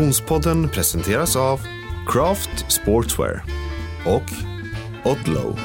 Konditionspodden presenteras av Craft Sportswear och Odlow.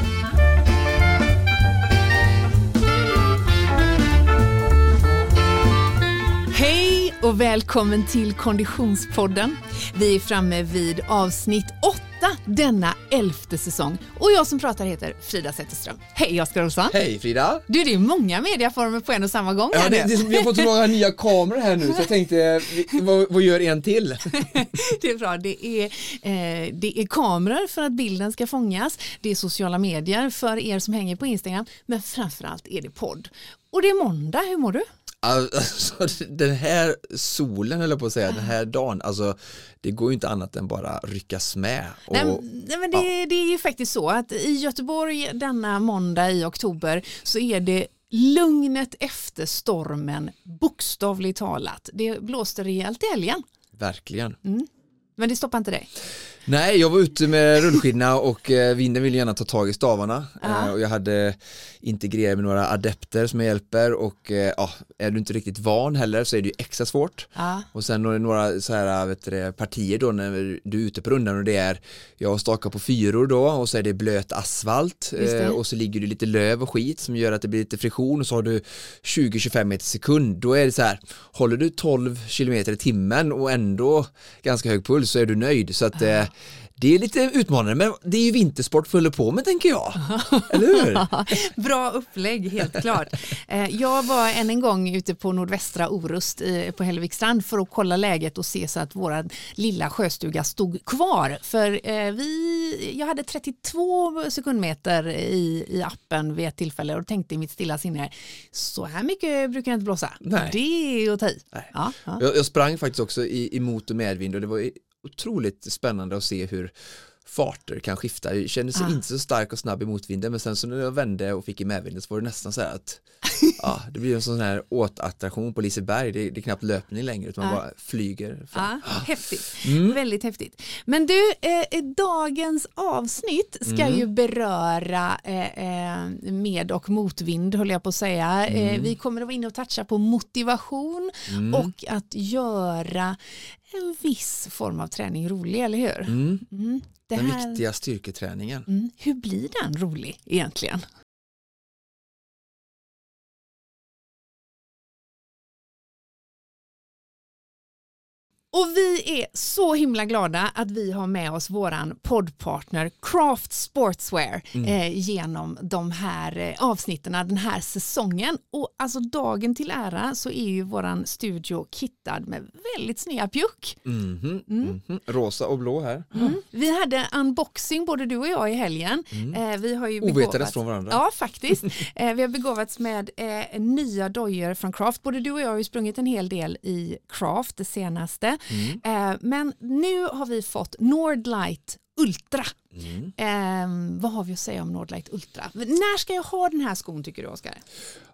Hej och välkommen till Konditionspodden. Vi är framme vid avsnitt 8 åtta denna elfte säsong och jag som pratar heter Frida Zetterström. Hej Oskar Olsson! Hej Frida! Du, det är många mediaformer på en och samma gång Ja, det, det, vi har fått så många nya kameror här nu så jag tänkte, vad, vad gör en till? Det är bra. Det är, eh, det är kameror för att bilden ska fångas. Det är sociala medier för er som hänger på Instagram. Men framförallt är det podd. Och det är måndag. Hur mår du? Alltså, den här solen eller på att säga, den här dagen, alltså det går ju inte annat än bara ryckas med. Och, Nej, nej, men det, det är ju faktiskt så att i Göteborg denna måndag i oktober så är det lugnet efter stormen bokstavligt talat. Det blåste rejält i helgen. Verkligen. Men det stoppar inte dig. Nej, jag var ute med rullskidorna och eh, vinden ville gärna ta tag i stavarna eh, och jag hade integrerat med några adepter som jag hjälper och eh, ja, är du inte riktigt van heller så är det ju extra svårt. Ja. Och sen några, några så här, vet du, partier då när du är ute på rundan och det är jag stakar på fyror då och så är det blöt asfalt det. och så ligger det lite löv och skit som gör att det blir lite friktion och så har du 20-25 meter sekund då är det så här håller du 12 kilometer i timmen och ändå ganska hög puls så är du nöjd så att eh, det är lite utmanande men det är ju vintersport för på med tänker jag. Eller hur? Bra upplägg, helt klart. Eh, Jag var än en gång ute på nordvästra Orust på Hällviksstrand för att kolla läget och se så att vår lilla sjöstuga stod kvar. För eh, vi, jag hade 32 sekundmeter i, i appen vid ett tillfälle och tänkte i mitt stilla sinne, så här mycket brukar det inte blåsa. Nej. Det är att ta i. Ja, ja. Jag, jag sprang faktiskt också i, i mot och medvind och det var otroligt spännande att se hur farter kan skifta. Jag kände sig Ah. inte så stark och snabb i motvinden men sen så när jag vände och fick i medvinden så var det nästan så här att ja, det blir en sån här åtattraktion på Liseberg. Det, det är knappt löpning längre utan man Ah. bara flyger. fram. Ja, häftigt. Mm. Väldigt häftigt. Men du, eh, dagens avsnitt ska Mm. ju beröra eh, eh, med och motvind, höll jag på att säga. Mm. Eh, vi kommer att vara inne och toucha på motivation och att göra en viss form av träning rolig, eller hur? Mm. Mm. Den här, viktiga styrketräningen. mm, hur blir den rolig egentligen? Och vi är så himla glada att vi har med oss våran poddpartner Craft Sportswear eh, genom de här eh, avsnitten den här säsongen. Och alltså dagen till ära så är ju våran studio kittad med väldigt snygga pjuck. Mhm, mhm. Rosa och blå här. Mm. Vi hade unboxing både du och jag i helgen. Eh, vi har ju begåvats- från varandra. Ja, faktiskt. eh, vi har begåvats med eh, nya dojor från Craft. Både du och jag har ju sprungit en hel del i Craft det senaste. Mm. Eh, men nu har vi fått Nordlight Ultra. Mm. Eh, vad har vi att säga om Nordlight Ultra? Men När ska jag ha den här skon tycker du Oskar?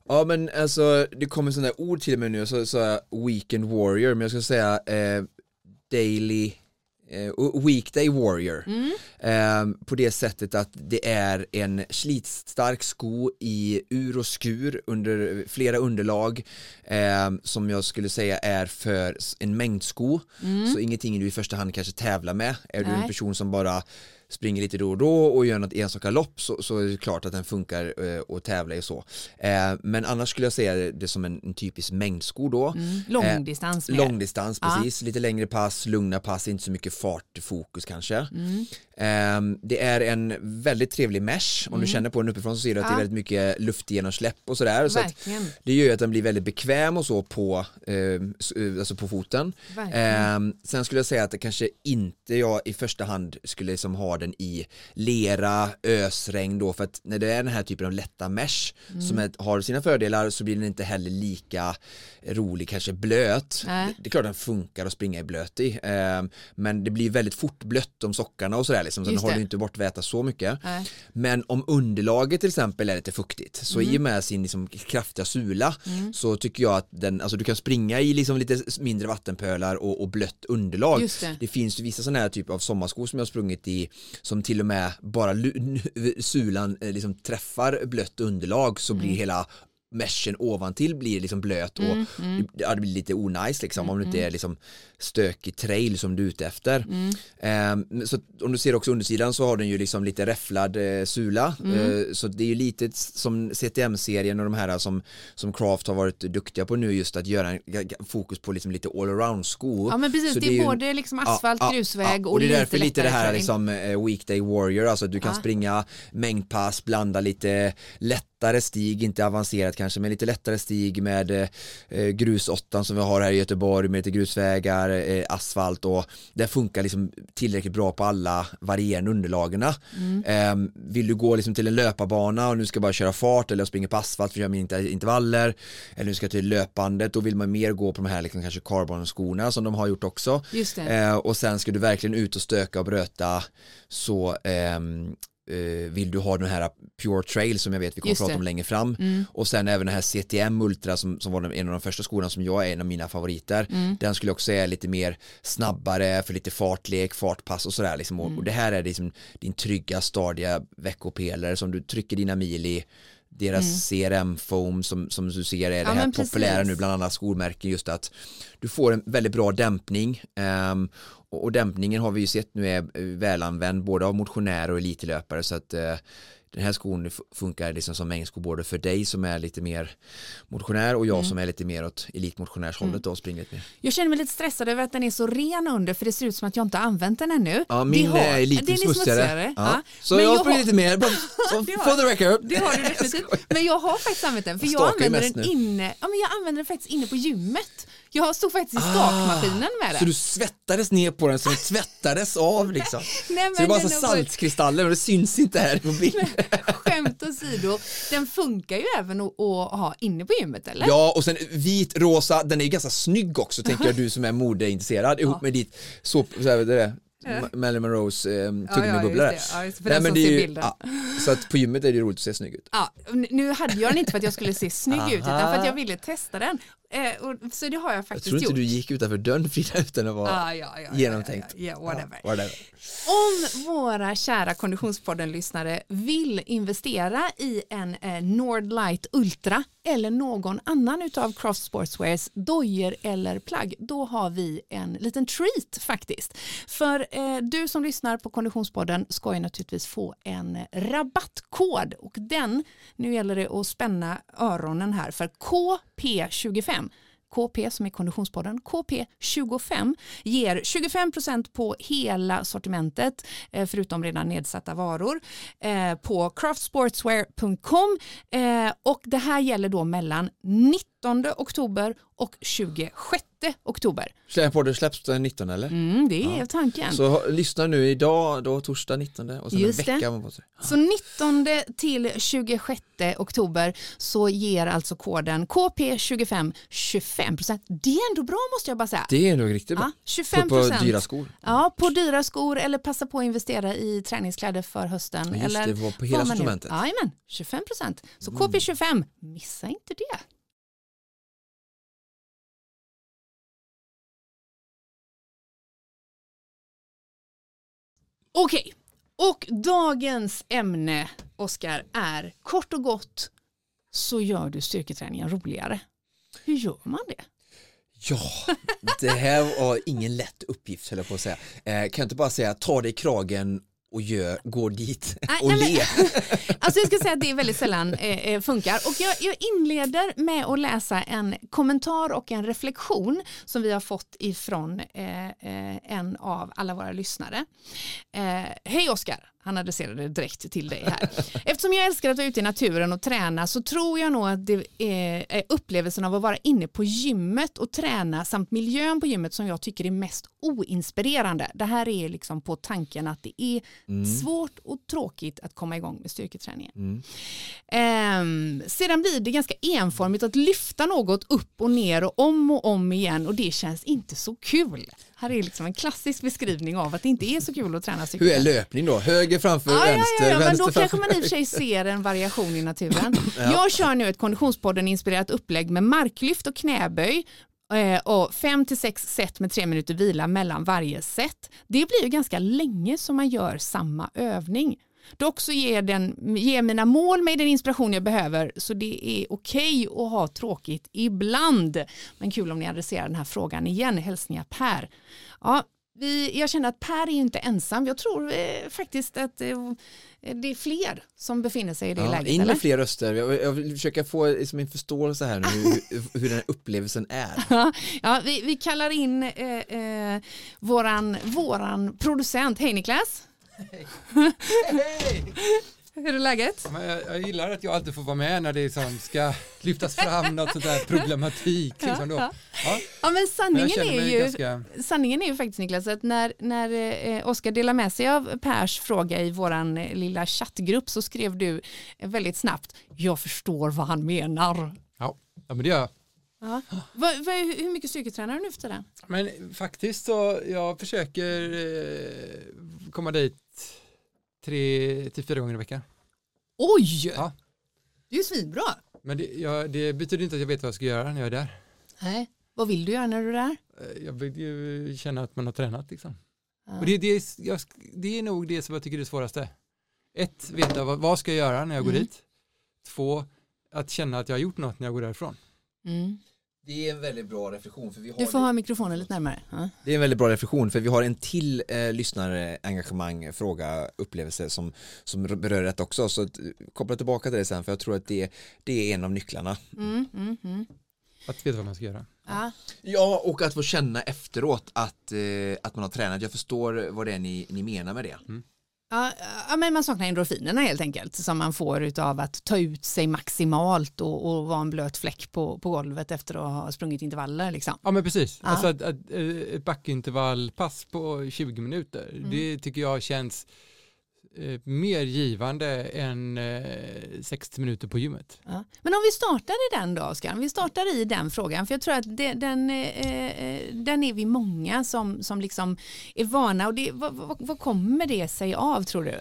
Ja men alltså det kommer sådana ord till mig nu, så sa jag weekend warrior, men jag ska säga eh, daily eh, weekday warrior. Eh, på det sättet att det är en slitstark sko i ur och skur under flera underlag eh, som jag skulle säga är för en mängdsko så ingenting du i första hand kanske tävlar med. Är du Nej. en person som bara springer lite då och då och gör något enstaka lopp så, så är det klart att den funkar eh, att tävla i så. Eh, men annars skulle jag säga det som en, en typisk mängdsko då. Mm. Långdistans Eh, långdistans, Ja. precis. Lite längre pass, lugna pass, inte så mycket fartfokus kanske. Mm. Eh, det är en väldigt trevlig mesh. Om du känner på den uppifrån så ser du att det Mm. Ja. är väldigt mycket luftgenomsläpp och sådär. Så det gör ju att den blir väldigt bekväm och så på, eh, s- eh, alltså på foten. Eh, sen skulle jag säga att det kanske inte jag i första hand skulle liksom ha den i lera, ösregn då för att när det är den här typen av lätta mesh Mm. som är, har sina fördelar så blir den inte heller lika rolig, kanske blöt. Nej. Det, det är klart den funkar att springa i blöt i eh, men det blir väldigt fort blött om sockarna och sådär liksom, så den Just håller det. inte bort väta så mycket. Nej. Men om underlaget till exempel är lite fuktigt så Mm. i och med sin liksom kraftiga sula så tycker jag att den, alltså du kan springa i liksom lite mindre vattenpölar och, och blött underlag. Just det. finns ju vissa sådana här typer av sommarskor som jag har sprungit i som till och med bara sulan eh, liksom träffar blött underlag så Mm. blir hela meshen ovantill blir liksom blöt och Mm, mm. ja, det blir lite onajs liksom om det inte Mm, är liksom stökig trail som du är ute efter. Mm. Ehm, så om du ser också undersidan så har den ju liksom lite räfflad eh, sula Mm. Eh, så det är ju lite som CTM-serien och de här som, som Craft har varit duktiga på nu just att göra en, fokus på liksom lite allround skor. Ja men precis, Så det är, ju- både liksom asfalt, ja, grusväg ja, och, det är därför lite det här liksom eh, weekday warrior, alltså att du kan Ja. springa mängdpass, blanda lite lättare stig, inte avancerat kanske, men lite lättare stig med eh, grusåttan som vi har här i Göteborg med lite grusvägar, eh, asfalt och det funkar liksom tillräckligt bra på alla varierande underlagen. Mm. Eh, vill du gå liksom till en löparbana och nu ska bara köra fart eller springa på asfalt för att köra med inter- intervaller eller du ska till löpbandet, då vill man mer gå på de här liksom kanske carbon-skorna som de har gjort också. Eh, och sen ska du verkligen ut och stöka och bröta så ehm, eh, vill du ha den här Pure Trail som jag vet vi kommer prata det. om längre fram Mm. och sen även den här CTM Ultra som, som var en av de första skorna som jag är en av mina favoriter Mm. den skulle också säga lite mer snabbare för lite fartlek, fartpass och sådär liksom. Mm. och, det här är liksom din trygga stadiga veckopelare som du trycker dina mil i deras CRM foam som, som du ser är det Mm. Ja, här men populära precis. nu bland annat skolmärken just att du får en väldigt bra dämpning ehm, och, dämpningen har vi ju sett nu är eh, välanvänd både av motionärer och elitlöpare så att eh, den här skon funkar liksom som mängdsko både för dig som är lite mer motionär och jag Mm. som är lite mer åt elitmotionärshållet då och springer lite mer. Jag känner mig lite stressad över att den är så ren under för det ser ut som att jag inte har använt den ännu. Ja, min har- är lite den är smutsigare. Ja. Ja. Så Men jag jag springer har- lite mer, for the record. Det har du definitivt. Men jag har faktiskt använt den för Jag jag använder den nu. inne, ja, men jag använder den faktiskt inne på gymmet. Jag stod faktiskt i stakmaskinen med Ah, Så den. du svettades ner på den så den tvättades av liksom. Nej, Så det är bara så saltkristaller och det syns inte här på bild. Skämt åsido, den funkar ju även att, att ha inne på gymmet eller? Ja och sen vit, rosa, den är ju ganska snygg också tänker jag du som är modeintresserad ihop med ditt så, så här, det är det, Marilyn Monroes eh, det. Ja, för den som det är ju- bilden. ja, så att på gymmet är det roligt att se snygg ut. Ja, nu hade jag den inte för att jag skulle se snygg ut utan för att jag ville testa den. Eh, och, så det har jag Jag faktiskt tror inte gjort. du gick utanför dörren Frida utan att vara Ah, ja, ja, genomtänkt. Ja, whatever. Whatever. Om våra kära Konditionspodden-lyssnare vill investera i en eh, Nordlight Ultra eller någon annan utav Craft Sportswears dojor eller plagg, då har vi en liten treat faktiskt. För eh, du som lyssnar på Konditionspodden ska ju naturligtvis få en rabattkod och den, nu gäller det att spänna öronen här för KP25 KP som är Konditionspodden, KP25 ger 25% på hela sortimentet eh, förutom redan nedsatta varor eh, på craftsportswear.com eh, och det här gäller då mellan 19 oktober och 26 oktober. Det släpps den 19 eller? Mm, det är tanken. Så lyssna nu idag, då torsdag 19 och sen Just en det. vecka sig. Så 19 till 26 oktober så ger alltså koden KP25 25%. Det är ändå bra måste jag bara säga. Det är nog riktigt bra. Ja, 25 På, på dyra skor. Ja, på dyra skor eller passa på att investera i träningskläder för hösten. Ja, just eller det, på hela sortimentet. Mm. Jajamän, 25 procent. Så KP25, missa inte det. Okej, och dagens ämne, Oskar, är kort och gott så gör du styrketräningen roligare. Hur gör man det? Ja, det här var ingen lätt uppgift höll jag på att säga. Eh, kan jag inte bara säga ta dig i kragen och gör, gå dit Nej, och nej, men- le. Alltså jag ska säga att det väldigt sällan eh, eh, funkar. Och jag, jag inleder med att läsa en kommentar och en reflektion som vi har fått ifrån eh, eh, en av alla våra lyssnare. Eh, Hej Oskar, han adresserade direkt till dig här. Eftersom jag älskar att vara ute i naturen och träna så tror jag nog att det är upplevelsen av att vara inne på gymmet och träna samt miljön på gymmet som jag tycker är mest oinspirerande. Det här är liksom på tanken att det är svårt och tråkigt att komma igång med styrketräningen. Ehm, sedan blir det ganska enformigt att lyfta något upp och ner och om och om igen och det känns inte så kul. Här är liksom en klassisk beskrivning av att det inte är så kul att träna Hur är löpning då? Höger framför, Ja, ja, vänster, ja, ja, men vänster då kanske man i och för sig ser en variation i naturen. Jag kör nu ett Konditionspodden inspirerat upplägg med marklyft och knäböj Eh, och fem till sex set med tre minuter vila mellan varje set. Det blir ju ganska länge som man gör samma övning. Dock så ger, den, ger mina mål mig den inspiration jag behöver så det är okej okay att ha tråkigt ibland. Men kul om ni adresserar den här frågan igen. Hälsningar Per. Ja, vi, jag känner att Per är inte ensam. Jag tror eh, faktiskt att eh, det är fler som befinner sig i det ja, läget. In med fler röster. Jag, jag vill försöka få liksom, en förståelse här nu hur, hur den här upplevelsen är. ja, vi, vi kallar in eh, eh, våran, våran producent. Hej Niklas! Hej! Hur är läget? Ja, jag, jag, gillar att jag alltid får vara med när det liksom ska lyftas fram något sånt där problematik. Ja, liksom då. Ja. ja. men sanningen men är ju ganska... sanningen är ju faktiskt Niklas att när, när eh, Oskar delar med sig av Pers fråga i våran eh, lilla chattgrupp så skrev du väldigt snabbt jag förstår vad han menar. Ja, ja men det gör jag. Ja. Va, va, hur mycket styrketränar du nu för tiden? Men faktiskt så jag försöker eh, komma dit tre till fyra gånger i veckan. Oj! Ja. Det är ju svinbra. Men det, ja, det, betyder inte att jag vet vad jag ska göra när jag är där. Nej. Vad vill du göra när du är där? Eh, jag vill ju känna att man har tränat liksom. Ja. Och det, det, jag, det är nog det som jag tycker är det svåraste. Ett, veta vad, vad ska jag göra när jag går mm. dit. Två, att känna att jag har gjort något när jag går därifrån. Mm. Det är en väldigt bra reflektion. För vi har du får ha mikrofonen lite närmare. Ja. Det är en väldigt bra reflektion för vi har en till eh, lyssnarengagemang, fråga, upplevelse som, som berör detta också. Så att, koppla tillbaka till det sen för jag tror att det, det är en av nycklarna. Mm, mm, mm. Att veta vad man ska göra. Ja, ja och att få känna efteråt att, eh, att man har tränat. Jag förstår vad det är ni, ni menar med det. Mm. Ja, ja, men man saknar endorfinerna helt enkelt som man får av att ta ut sig maximalt och, och vara en blöt fläck på, på golvet efter att ha sprungit intervaller. Liksom. Ja men precis, ja. alltså ett, ett, ett backintervallpass på 20 minuter, mm. det tycker jag känns Eh, mer givande än eh, 60 minuter på gymmet. Ja. Men om vi startar i den då, Oskar, vi startar i den frågan, för jag tror att det, den, eh, eh, den är vi många som, som liksom är vana och det, vad, vad, vad, kommer det sig av tror du?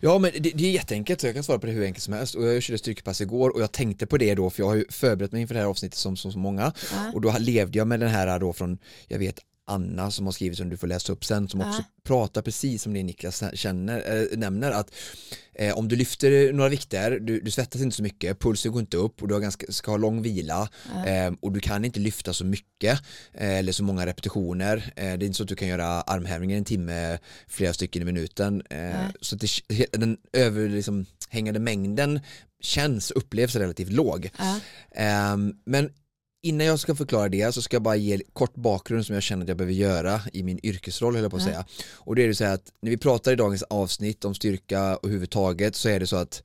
Ja, men det, det, är jätteenkelt, så jag kan svara på det hur enkelt som helst och jag körde styrkepass igår och jag tänkte på det då, för jag har ju förberett mig inför det här avsnittet som så många ja. och då levde jag med den här då från, jag vet Anna som har skrivit som du får läsa upp sen som också äh. pratar precis som det Niklas känner, äh, nämner att eh, om du lyfter några vikter, du, du, svettas inte så mycket, pulsen går inte upp och du har ganska, ska ha lång vila äh. eh, och du kan inte lyfta så mycket eh, eller så många repetitioner. Eh, det är inte så att du kan göra armhävningar en timme, flera stycken i minuten. Eh, så det, den överhängande liksom, mängden känns, upplevs relativt låg. Ehm, men innan jag ska förklara det så ska jag bara ge kort bakgrund som jag känner att jag behöver göra i min yrkesroll höll jag på att säga. Mm. Och det är det så här att när vi pratar i dagens avsnitt om styrka och huvudtaget så är det så att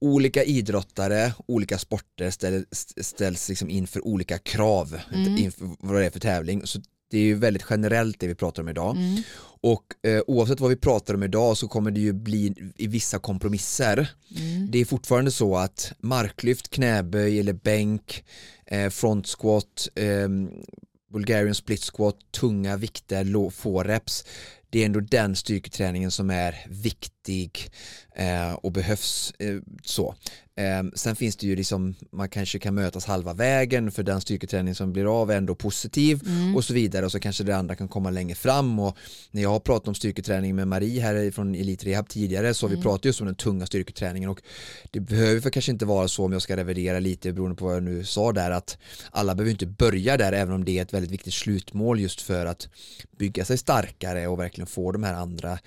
olika idrottare, olika sporter ställs, ställs liksom inför olika krav mm. inför vad det är för tävling. Så det är ju väldigt generellt det vi pratar om idag. Mm. Och eh, oavsett vad vi pratar om idag så kommer det ju bli i vissa kompromisser. Mm. Det är fortfarande så att marklyft, knäböj eller bänk, eh, front squat, eh, Bulgarian split squat, tunga vikter, få reps det är ändå den styrketräningen som är viktig eh, och behövs eh, så. Eh, sen finns det ju liksom, man kanske kan mötas halva vägen för den styrketräning som blir av är ändå positiv mm. och så vidare och så kanske det andra kan komma längre fram och när jag har pratat om styrketräning med Marie här från Elite Rehab tidigare så mm. vi pratat just om den tunga styrketräningen och det behöver för kanske inte vara så om jag ska revidera lite beroende på vad jag nu sa där att alla behöver inte börja där även om det är ett väldigt viktigt slutmål just för att bygga sig starkare och verkligen få de här andra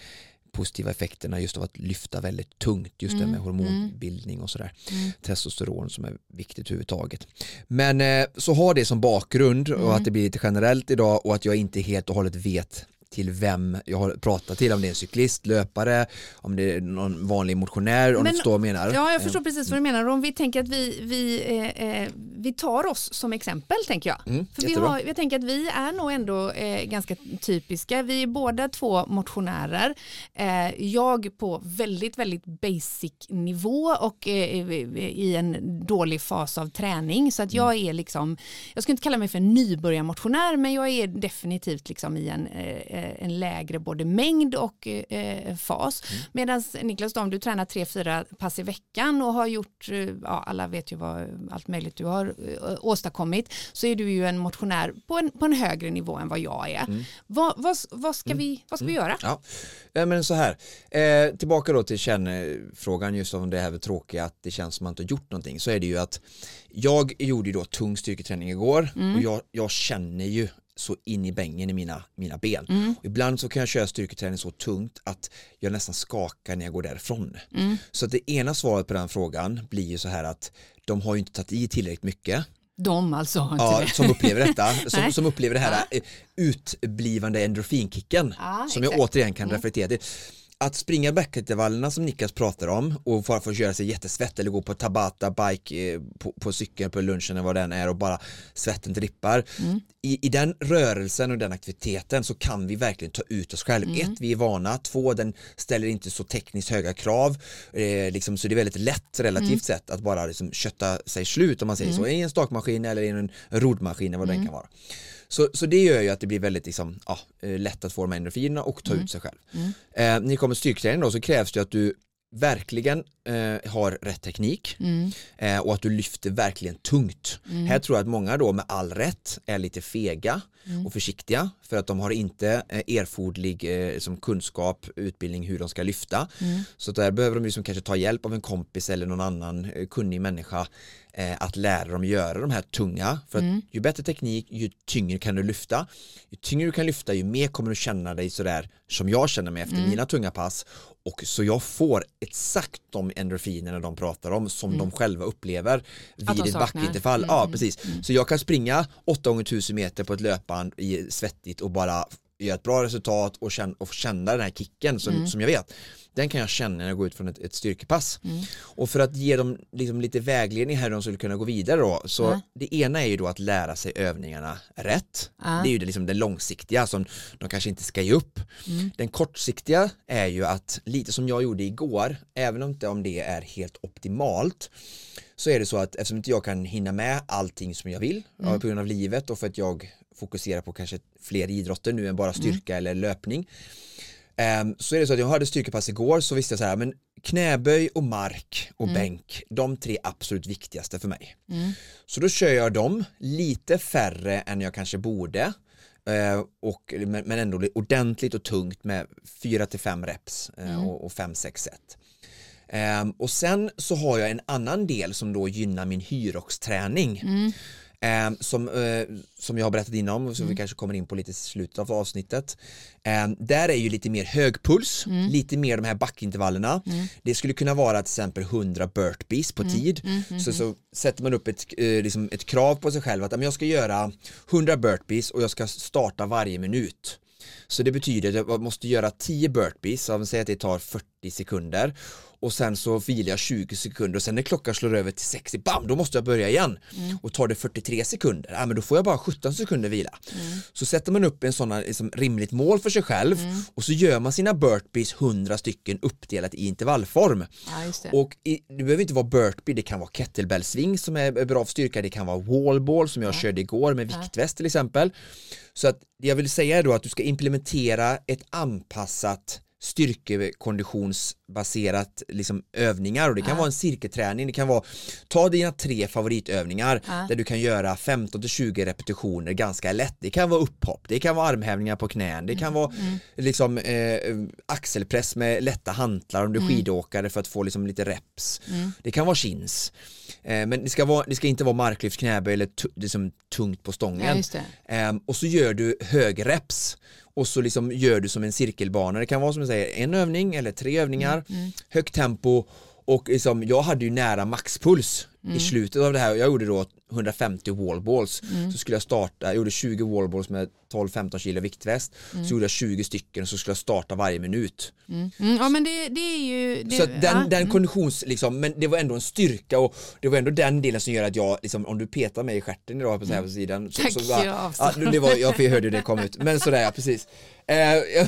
positiva effekterna just av att lyfta väldigt tungt, just mm. det med hormonbildning och sådär. Mm. Testosteron som är viktigt överhuvudtaget. Men eh, så har det som bakgrund och mm. att det blir lite generellt idag och att jag inte helt och hållet vet till vem jag har pratat till, om det är en cyklist, löpare, om det är någon vanlig motionär, om Men, du förstår vad jag menar. Ja, jag förstår precis vad du menar. Om vi tänker att vi, vi, eh, eh, vi tar oss som exempel, tänker jag. Mm, För vi har, jag tänker att vi är nog ändå eh, ganska typiska. Vi är båda två motionärer. Eh, jag på väldigt, väldigt basic nivå och eh, i en dålig fas av träning. Så att jag mm. är liksom, jag skulle inte kalla mig för en nybörjarmotionär, men jag är definitivt liksom i en eh, en lägre både mängd och eh, fas. Mm. Medan Niklas, om du tränar tre, fyra pass i veckan och har gjort, eh, ja, alla vet ju vad allt möjligt du har eh, åstadkommit så är du ju en motionär på en, på en högre nivå än vad jag är. Mm. Vad, vad, vad, ska, vi, vad ska vi göra? Ja, eh, men så här, eh, tillbaka då till kärnfrågan just om det här med tråkiga att det känns som att man inte har gjort någonting så är det ju att jag gjorde ju då tung styrketräning igår och jag, jag känner ju så in i bängen i mina, mina ben. Och ibland så kan jag köra styrketräning så tungt att jag nästan skakar när jag går därifrån. Så att det ena svaret på den frågan blir ju så här att de har ju inte tagit i tillräckligt mycket De alltså har inte ja, det. som upplever detta, som, som upplever det här eh, utblivande endorfinkicken Ja, som jag exakt. återigen kan referera till. Att springa backintervallerna som Niklas pratar om och bara få göra sig jättesvett eller gå på Tabata bike eh, på, på cykeln på lunchen eller vad den är och bara svetten drippar. Mm. I, I den rörelsen och den aktiviteten så kan vi verkligen ta ut oss själva. Mm. Ett, vi är vana. Två, den ställer inte så tekniskt höga krav. Eh, liksom, så det är väldigt lätt relativt Mm. sett att bara liksom, kötta sig slut om man säger så i en stakmaskin eller i en roddmaskin eller vad Mm. den kan vara. Så, så det gör ju att det blir väldigt liksom, ja, eh, lätt att få de här endorfinerna och ta ut sig själv. Eh, när det kommer till styrketräning då så krävs det att du verkligen eh, har rätt teknik eh, och att du lyfter verkligen tungt. Här tror jag att många då med all rätt är lite fega och försiktiga för att de har inte eh, erforderlig eh, som kunskap, utbildning hur de ska lyfta. Så där behöver de liksom kanske ta hjälp av en kompis eller någon annan eh, kunnig människa att lära dem göra de här tunga. För att ju bättre teknik, ju tyngre kan du lyfta. Ju tyngre du kan lyfta, ju mer kommer du känna dig sådär som jag känner mig efter mina tunga pass. Och så jag får exakt de endorfinerna de pratar om som de själva upplever vid ett saknar. backinterfall. Ja, precis. Så jag kan springa 8 gånger 1000 meter på ett löpband i svettigt och bara göra ett bra resultat och känna, och känna den här kicken som, som jag vet. Den kan jag känna när jag går ut från ett, ett styrkepass. Och för att ge dem liksom lite vägledning här hur de skulle kunna gå vidare då, så Ja. det ena är ju då att lära sig övningarna rätt. Ja. Det är ju det, liksom det långsiktiga som de kanske inte ska ge upp. Den kortsiktiga är ju att, lite som jag gjorde igår, även om inte om det är helt optimalt, så är det så att eftersom inte jag kan hinna med allting som jag vill ja, på grund av livet och för att jag fokuserar på kanske fler idrotter nu än bara styrka eller löpning så är det så att jag hade styrkepass igår så visste jag så här men knäböj och mark och bänk de tre absolut viktigaste för mig. Så då kör jag dem lite färre än jag kanske borde eh, och, men ändå ordentligt och tungt med 4-5 reps eh, och 5-6 set. Ehm, och sen så har jag en annan del som då gynnar min hyroxträning. Ehm, som, eh, som jag har berättat innan och som vi kanske kommer in på lite i slutet av avsnittet. Ehm, där är ju lite mer hög puls, lite mer de här backintervallerna. Det skulle kunna vara till exempel 100 burpees på tid. Så, så sätter man upp ett, eh, liksom ett krav på sig själv att "Ja, men jag ska göra 100 burpees och jag ska starta varje minut. Så det betyder att jag måste göra 10 burpees, så säger att det tar 40 sekunder och sen så vilar jag 20 sekunder och sen när klockan slår över till 60, bam, då måste jag börja igen. Och tar det 43 sekunder, ja men då får jag bara 17 sekunder vila. Så sätter man upp en sån liksom, rimligt mål för sig själv och så gör man sina burpees 100 stycken uppdelat i intervallform. Ja. Och i, det behöver inte vara burpee, det kan vara kettlebellsving som är bra för styrka, det kan vara wallball som jag körde igår med viktväst till exempel. Så att det jag vill säga är då att du ska implementera ett anpassat styrkekonditionsbaserat liksom övningar och det kan vara en cirkelträning, det kan vara ta dina tre favoritövningar Ja. där du kan göra 15-20 repetitioner ganska lätt. Det kan vara upphopp, det kan vara armhävningar på knän, det kan vara liksom eh, axelpress med lätta hantlar om du är skidåkare för att få liksom lite reps. Det kan vara chins. Eh, men det ska, vara, det ska inte vara marklyft, knäböj eller liksom tungt på stången. Ja. Ehm, och så gör du högreps och så liksom gör du som en cirkelbana. Det kan vara som jag säger en övning eller tre övningar, Mm, högt tempo och liksom, jag hade ju nära maxpuls Mm. i slutet av det här. Jag gjorde då 150 wallballs. Mm. Så skulle jag starta, jag gjorde 20 wallballs med 12-15 kilo viktväst. Mm. Så gjorde jag 20 stycken och så skulle jag starta varje minut. Mm, ja men det, det är ju... Det, Så den, ja, mm. den konditions, liksom, men det var ändå en styrka och det var ändå den delen som gör att jag, liksom, om du petar mig i stjärten idag på, så här sidan. Så, Tack, så bara, jag ja, det var, jag hörde hur det kom ut, men sådär ja, precis. Eh,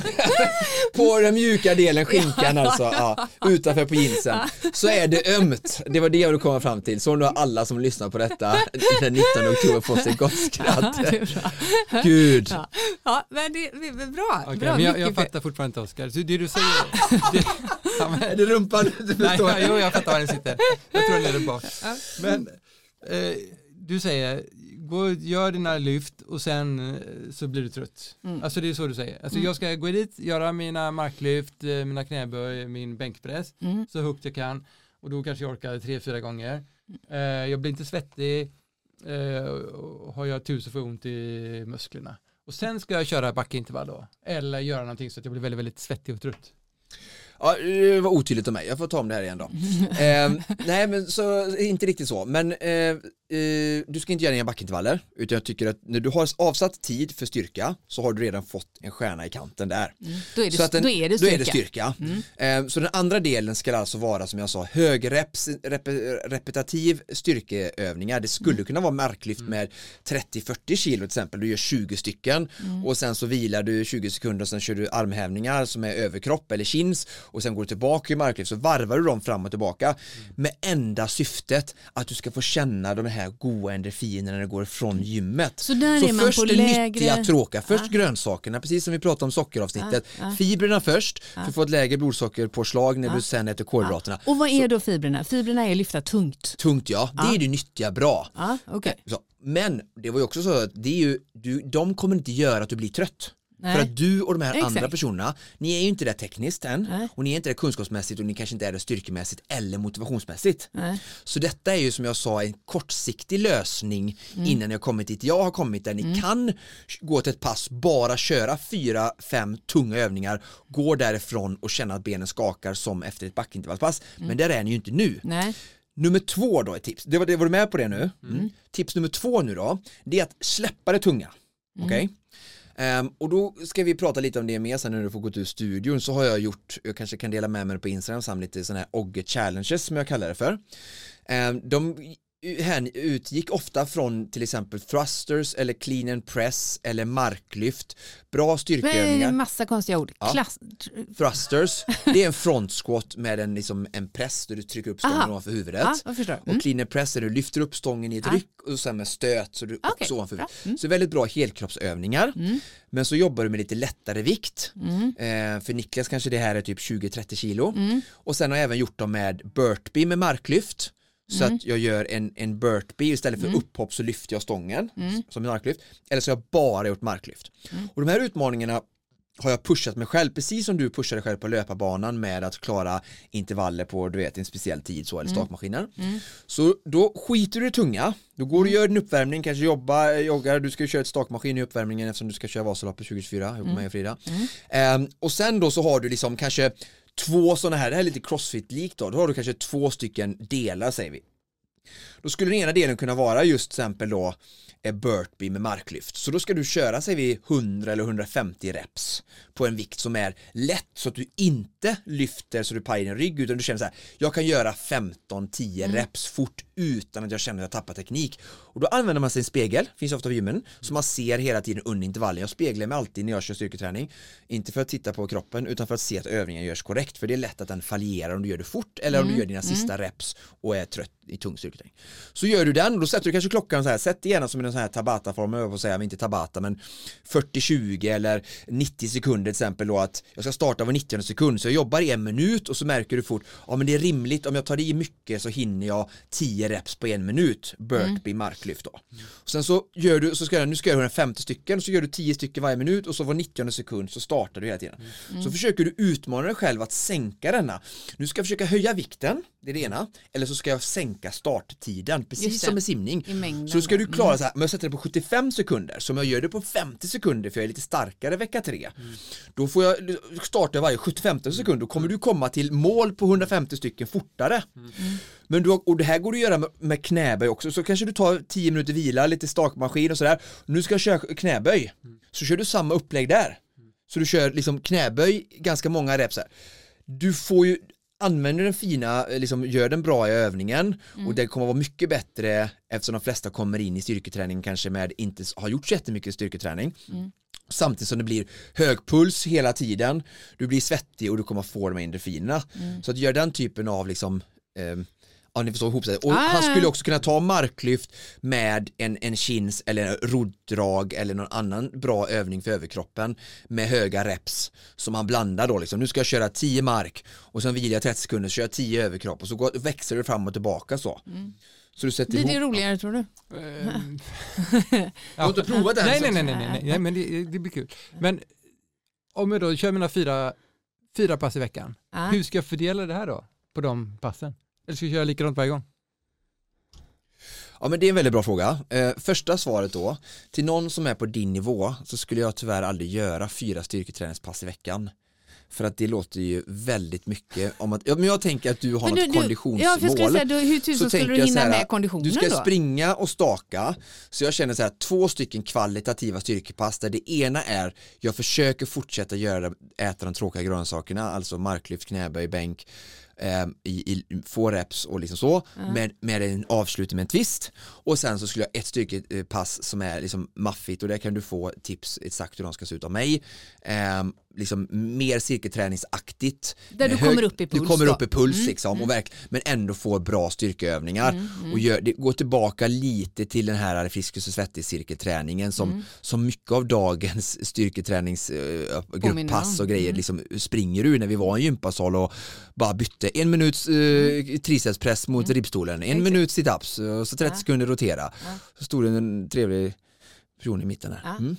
på den mjuka delen, skinkan alltså, ja, utanför på jeansen, så är det ömt. Det var det jag ville komma fram till. Så nu har alla som lyssnar på detta den 19 oktober fått sig gott skratt. det är bra. Gud. Ja, ja men det, är bra. Okej, bra men jag, jag fattar fortfarande inte Oskar. Så det du säger... Det, ja, men, Är det rumpan du nej, förstår? ja, jo, jag fattar var den sitter. Jag tror den är där bak. Men eh, du säger, gå, gör dina lyft och sen eh, så blir du trött. Mm. Alltså det är så du säger. Alltså jag ska gå dit, göra mina marklyft, eh, mina knäböj, min bänkpress Mm. så högt jag kan och då kanske jag orkar tre, fyra gånger. Eh, jag blir inte svettig, eh, har jag får jag ont i musklerna. Och sen ska jag köra backintervall då, eller göra någonting så att jag blir väldigt, väldigt svettig och trött. Ja, det var otydligt av mig, jag får ta om det här igen då. eh, nej men så, inte riktigt så, men eh, eh, du ska inte göra inga backintervaller, utan jag tycker att när du har avsatt tid för styrka så har du redan fått en stjärna i kanten där. Då är det, Så att den, då är det Då är styrka. det styrka. Eh, så den andra delen ska alltså vara som jag sa högreps, rep, styrkeövningar. Det skulle kunna vara marklyft med 30-40 kilo till exempel. Du gör 20 stycken och sen så vilar du 20 sekunder och sen kör du armhävningar som är överkropp eller chins och sen går du tillbaka i marklyft så varvar du dem fram och tillbaka med enda syftet att du ska få känna de här goda endorfinerna när det går från gymmet. Så där är man först på det lägre- nyttiga, tråkiga, först grönsakerna, precis som vi pratade om sockeravsnittet. Fibrerna först, för att få ett lägre blodsockerpåslag när du sen äter kolhydraterna. Och vad är då fibrerna? Fibrerna är att lyfta tungt. Tungt ja, det är det nyttiga, bra. Ja. Så, men det var ju också så att det är ju, du, de kommer inte göra att du blir trött. Nej. För att du och de här Exakt. andra personerna, ni är ju inte där tekniskt än Nej. och ni är inte där kunskapsmässigt och ni kanske inte är där styrkemässigt eller motivationsmässigt. Nej. Så detta är ju som jag sa en kortsiktig lösning Mm. innan jag kommit dit jag har kommit där ni kan gå till ett pass, bara köra fyra, fem tunga övningar, gå därifrån och känna att benen skakar som efter ett backintervallspass. Mm. Men där är ni ju inte nu. Nummer två då är tips, det var, det var du med på det nu? Mm. Tips nummer två nu då, det är att släppa det tunga. Okej? Ehm, och då ska vi prata lite om det mer sen när du får gå ut ur studion så har jag gjort, jag kanske kan dela med mig på Instagram sen lite sådana här Ogge challenges som jag kallar det för. Ehm, de här utgick ofta från till exempel thrusters eller clean and press eller marklyft, bra Det är styrkeövningar. en massa konstiga ord. Ja. Klass... Thrusters, det är en front squat med en, liksom, en press där du trycker upp stången Aha. ovanför huvudet. Ja. Mm. Och clean and press är du lyfter upp stången i ett Ja. ryck och sen med stöt så du Okej, också ovanför huvudet. Så väldigt bra helkroppsövningar. Men så jobbar du med lite lättare vikt. Eh, för Niklas kanske det här är typ 20-30 kilo. Och sen har jag även gjort dem med burpee med marklyft. Så att jag gör en, en burpee istället för upphopp så lyfter jag stången som en marklyft. Eller så har jag bara gjort marklyft. Och de här utmaningarna har jag pushat mig själv, precis som du pushade själv på löparbanan med att klara intervaller på du vet, en speciell tid så, eller stakmaskiner. Så då skiter du i tunga, då går du och gör din uppvärmning, kanske jobba, joggar, du ska ju köra ett stakmaskin i uppvärmningen eftersom du ska köra Vasaloppet 2024, ihop med mig och Frida. Ehm, och sen då så har du liksom kanske två sådana här, det här är lite crossfit-likt då, då har du kanske två stycken delar säger vi. Då skulle den ena delen kunna vara just till exempel då eh, burpee med marklyft. Så då ska du köra säger vi 100 eller 150 reps på en vikt som är lätt så att du inte lyfter så du pajar din rygg utan du känner så här jag kan göra 15-10 reps fort utan att jag känner att jag tappar teknik. Och då använder man sin spegel, finns ofta på gymmen, så man ser hela tiden under intervallen. Jag speglar mig alltid när jag kör styrketräning, inte för att titta på kroppen utan för att se att övningen görs korrekt för det är lätt att den fallerar om du gör det fort eller om du gör dina sista reps och är trött i tung styrketräning. Så gör du den och då sätter du kanske klockan så här, sätt gärna som en sån här tabata-form, jag får säga, inte tabata men 40-20 eller 90 sekunder till exempel då att jag ska starta var 90 sekund så jag jobbar i en minut och så märker du fort, ja men det är rimligt om jag tar i mycket så hinner jag 10 reps på en minut, burpee marklyft då. Och sen så gör du, så ska jag, nu ska jag göra 150 stycken, så gör du 10 stycken varje minut och så var 90 sekund så startar du hela tiden. Så försöker du utmana dig själv att sänka denna. Nu ska jag försöka höja vikten, det är det ena, eller så ska jag sänka starttiden, precis Just det. som med simning. Så ska du klara så här, men jag sätter det på 75 sekunder, som jag gör det på 50 sekunder för jag är lite starkare vecka 3. Då får jag starta varje 75 sekund, då kommer du komma till mål på 150 stycken fortare. Men du, och det här går att göra med, med knäböj också, så kanske du tar 10 minuter vila, lite stakmaskin och sådär. Nu ska jag köra knäböj, så kör du samma upplägg där. Så du kör liksom knäböj, ganska många reps här. Du får ju, använder den fina, liksom gör den bra i övningen och det kommer vara mycket bättre eftersom de flesta kommer in i styrketräning kanske med inte har gjort så jättemycket styrketräning. Samtidigt som det blir hög puls hela tiden, du blir svettig och du kommer få de här endorfinerna. Så att göra den typen av liksom ehm, Ja, ni förstår ihop sig. Och Ah, han skulle också kunna ta marklyft med en, en chins eller en rodddrag eller någon annan bra övning för överkroppen med höga reps som han blandar då liksom. Nu ska jag köra 10 mark och sen vilar jag 30 sekunder så kör jag 10 överkropp och så går, växer det fram och tillbaka så. Så du sätter Blir det ihop? roligare tror du? Ehm, Du har inte provat det nej, nej, nej, nej, nej, nej, men det, det blir kul. Men om jag då kör mina fyra, fyra pass i veckan, Ja. hur ska jag fördela det här då på de passen? Eller ska jag köra likadant varje gång? Ja men det är en väldigt bra fråga. Eh, första svaret då, till någon som är på din nivå så skulle jag tyvärr aldrig göra fyra styrketräningspass i veckan. För att det låter ju väldigt mycket om att, ja, men jag tänker att du har Men något du, du, konditionsmål. ja, för jag skulle säga, du, hur tusen så skulle du hinna här, med konditionen Du ska då? springa och staka, så jag känner så här, två stycken kvalitativa styrkepass där det ena är, jag försöker fortsätta göra, äta de tråkiga grönsakerna, alltså marklyft, knäböj, bänk, eh, i, i få reps och liksom så, med, med en avslutning med en twist. Och sen så skulle jag ett styrkepass som är liksom maffigt och där kan du få tips exakt hur de ska se ut av mig. Eh, liksom mer cirkelträningsaktigt. Där du med kommer upp i du puls kommer då. upp i puls liksom och verk, men ändå får bra styrkeövningar. Och gör, det går tillbaka lite till den här Friskis och svettig cirkelträningen som, som mycket av dagens styrketränings eh, och grejer liksom springer ur när vi var i en gympasal och bara bytte en minuts eh, tricepspress mot ribbstolen, en minut situps och så 30 Ja. sekunder rotera. Ja. Så stod det en trevlig person i mitten här. Ja. Mm.